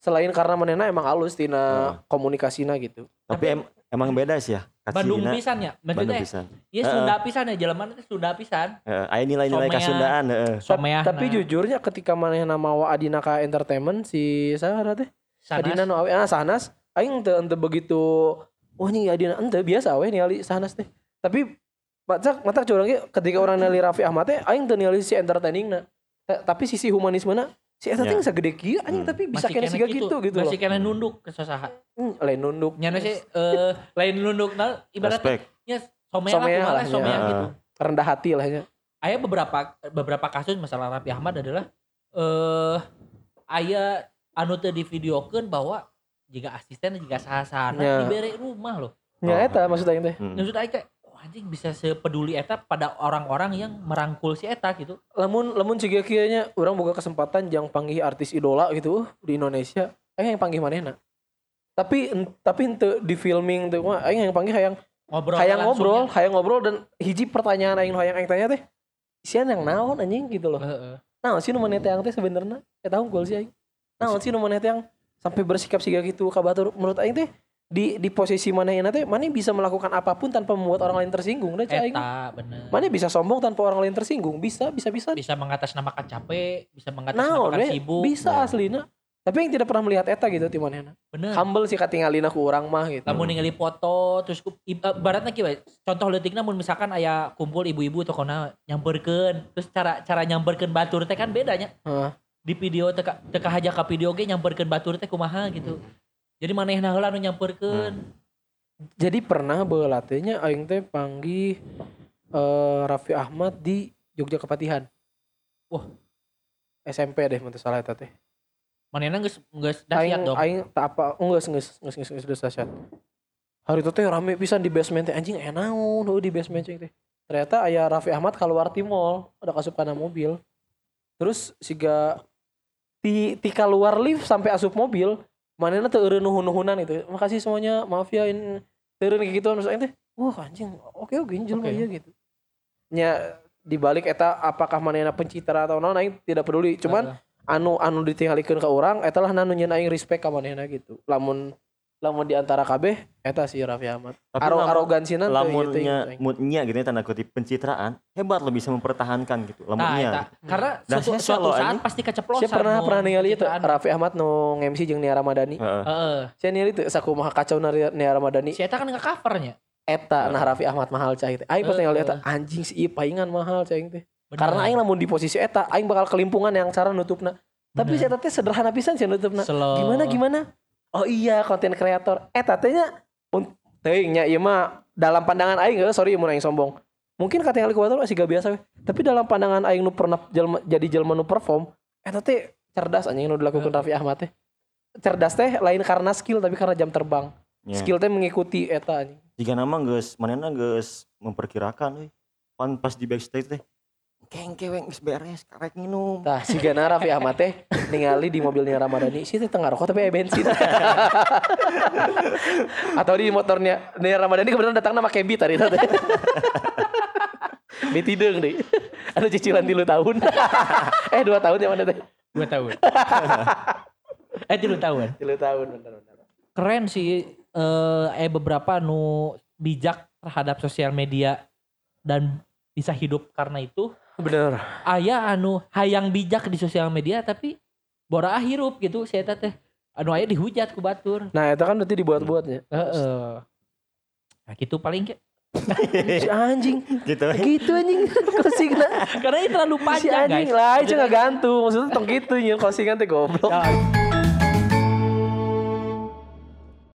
Selain karena manena emang halus tina komunikasina gitu. Tapi em- emang beda sih ya. Bandung Kacidina. pisan ya Bandung maksudnya pisan. Iya. Sunda pisan ya jelema teh Sunda pisan. Heeh, aya nilai-nilai. Kasundaan, heeh. Someah. Tapi jujurnya ketika manehna mawa Adina ka entertainment si saha teh? Adina nu awe ah Sahnas aing teu ente begitu wah nih Adina ente biasa we ningali Sahnas teh. Tapi matak matak curang ge ketika orang ningali Raffi Ahmad teh aing teu ningali si entertainingna. Ta- Tapi sisi humanismena si eta teh Ya. sagede kieu anjing Hmm. tapi bisa kena siga gitu gitu loh. Masih kena nunduk ke sosaha. Hmm, lain nunduk. Nyana sih eh lain nunduk nah ibaratnya Respect. nya somea Somea lah lah, somea ya. gitu. rendah hati lah ya. Aya beberapa beberapa kasus masalah Raffi Ahmad adalah eh aya anu teu divideokeun bahwa jika asisten jika saha-sahana Ya. dibere rumah loh. Nya Oh. eta maksud aing teh. Hmm. Maksud aing kayak anjing bisa sepeduli eta pada orang-orang yang merangkul si eta gitu. Lamun lamun siga kieu nya urang boga kesempatan jang panggih artis idola gitu uh, di Indonesia. Aing yang panggih manehna. Tapi tapi ente di filming teh mah aing yang panggih hayang Ngobrol hayang ngobrol, ya. hayang ngobrol dan hiji pertanyaan aing hayang aing tanya teh. Sian yang naon anjing gitu loh. Heeh. Naon sih nu maneh teh yang teh sebenarnya? Eta unggul sih aing. Naon sih nu maneh teh yang sampai bersikap siga gitu ka batur menurut aing teh di di posisi manehna teh maneh bisa melakukan apa pun tanpa membuat orang lain tersinggung deh cai bener. Maneh bisa sombong tanpa orang lain tersinggung, bisa bisa bisa. bisa mengatasnamakan capek, bisa mengatasnamakan we? sibuk. Bisa aslina. Tapi yang tidak pernah melihat eta gitu ti manehna. Bener. Humble sih katingalina ku urang mah gitu. Lamun ningali foto terus ku, i- eh, kieu contoh leutikna mun misalkan aya kumpul ibu-ibu tokona nyamperkeun terus cara cara nyamperkeun batur teh kan bedanya Heeh. di video teka teka haja ka video ge nyamperkeun batur teh kumaha gitu jadi manehna heula nu nyamperkeun Jadi pernah baheula teh nya aing teh panggih eh, Raffi Ahmad di Jogja Kepatihan. Wah. SMP deh mun salah eta teh. Manehna geus geus dahsyat dong. aing tak apa oh, geus geus geus geus dahsyat. Hari itu teh rame pisan di basement teh anjing aya naon di basement cing teh. Ternyata aya Raffi Ahmad keluar mall, ada kasup kana mobil. Terus siga ti ti keluar lift sampai asup mobil, teu eureun nuhun-nuhunan itu. Makasih semuanya, maaf ya ini teureun kayak gitu aing teh. Wah anjing, oke oke jelema Oke. ieu gitu. Nya di balik eta apakah manehna pencitra atau naon aing tidak peduli. Cuman anu anu ditinggalikeun ka urang eta lah nanu nyeun aing respect ka manehna gitu. Lamun lamun di antara kabeh eta si Raffi Ahmad. Tapi Aro arogansina lamunnya moodnya gitu ya tanda kutip pencitraan hebat lo bisa mempertahankan gitu Nah, lamunnya eta. karena Dah suatu, suatu saat anjing. pasti keceplosan. Saya pernah pernah ningali itu. Raffi Ahmad nu MC jeung Nia Ramadhani. Heeh. Saya ningali itu sakumaha kacau na Nia Ramadhani. Si eta kan nge covernya. Eta nah Raffi Ahmad mahal cai teh. Aing pas ningali eta anjing si paingan mahal cai teh. Bener. Karena aing lamun di posisi eta aing bakal kelimpungan yang cara nutupna. Tapi eta teh sederhana pisan sih nutupna. Slow. Gimana gimana? Oh iya konten kreator. Eta teh nya un- teuing nya ieu mah dalam pandangan aing eh, sorry mun aing sombong. Mungkin kata yang kuator masih gak biasa we. Tapi dalam pandangan aing nu pernah jelma, jadi jelma nu perform, eta teh cerdas anjing nu dilakukan Raffi Ahmad teh. Cerdas teh lain karena skill tapi karena jam terbang. Ya. Skill teh mengikuti eta anjing. jika nama geus manehna geus memperkirakan euy pan pas di backstage teh keng keweng geus beres karek minum Tah si Gana Raffi Ahmad teh ningali di mobilnya Ramadhani si teh tengah rokok tapi aya bensin. Atau di motornya Nia Ramadhani kebetulan datangnya pakai beat tadi teh. Beat hidung deh. Ada cicilan tilu tahun. eh dua tahun ya mana teh? Dua tahun. eh tiga tahun. Tilu tahun bener bener. Keren sih. Eh, eh beberapa nu bijak terhadap sosial media dan bisa hidup karena itu. Bener. Aya anu hayang bijak di sosial media tapi bora hirup gitu saya teh. Anu aya dihujat ku batur. Nah itu kan berarti dibuat-buatnya. Heeh. Nah gitu paling ke. Si anjing. gitu Gitu anjing. Kosigna. Karena ini terlalu Si panjang anjing guys. lah. Itu gak gantung. Maksudnya tong gitu. Nyil kosingan teh goblok. Nah,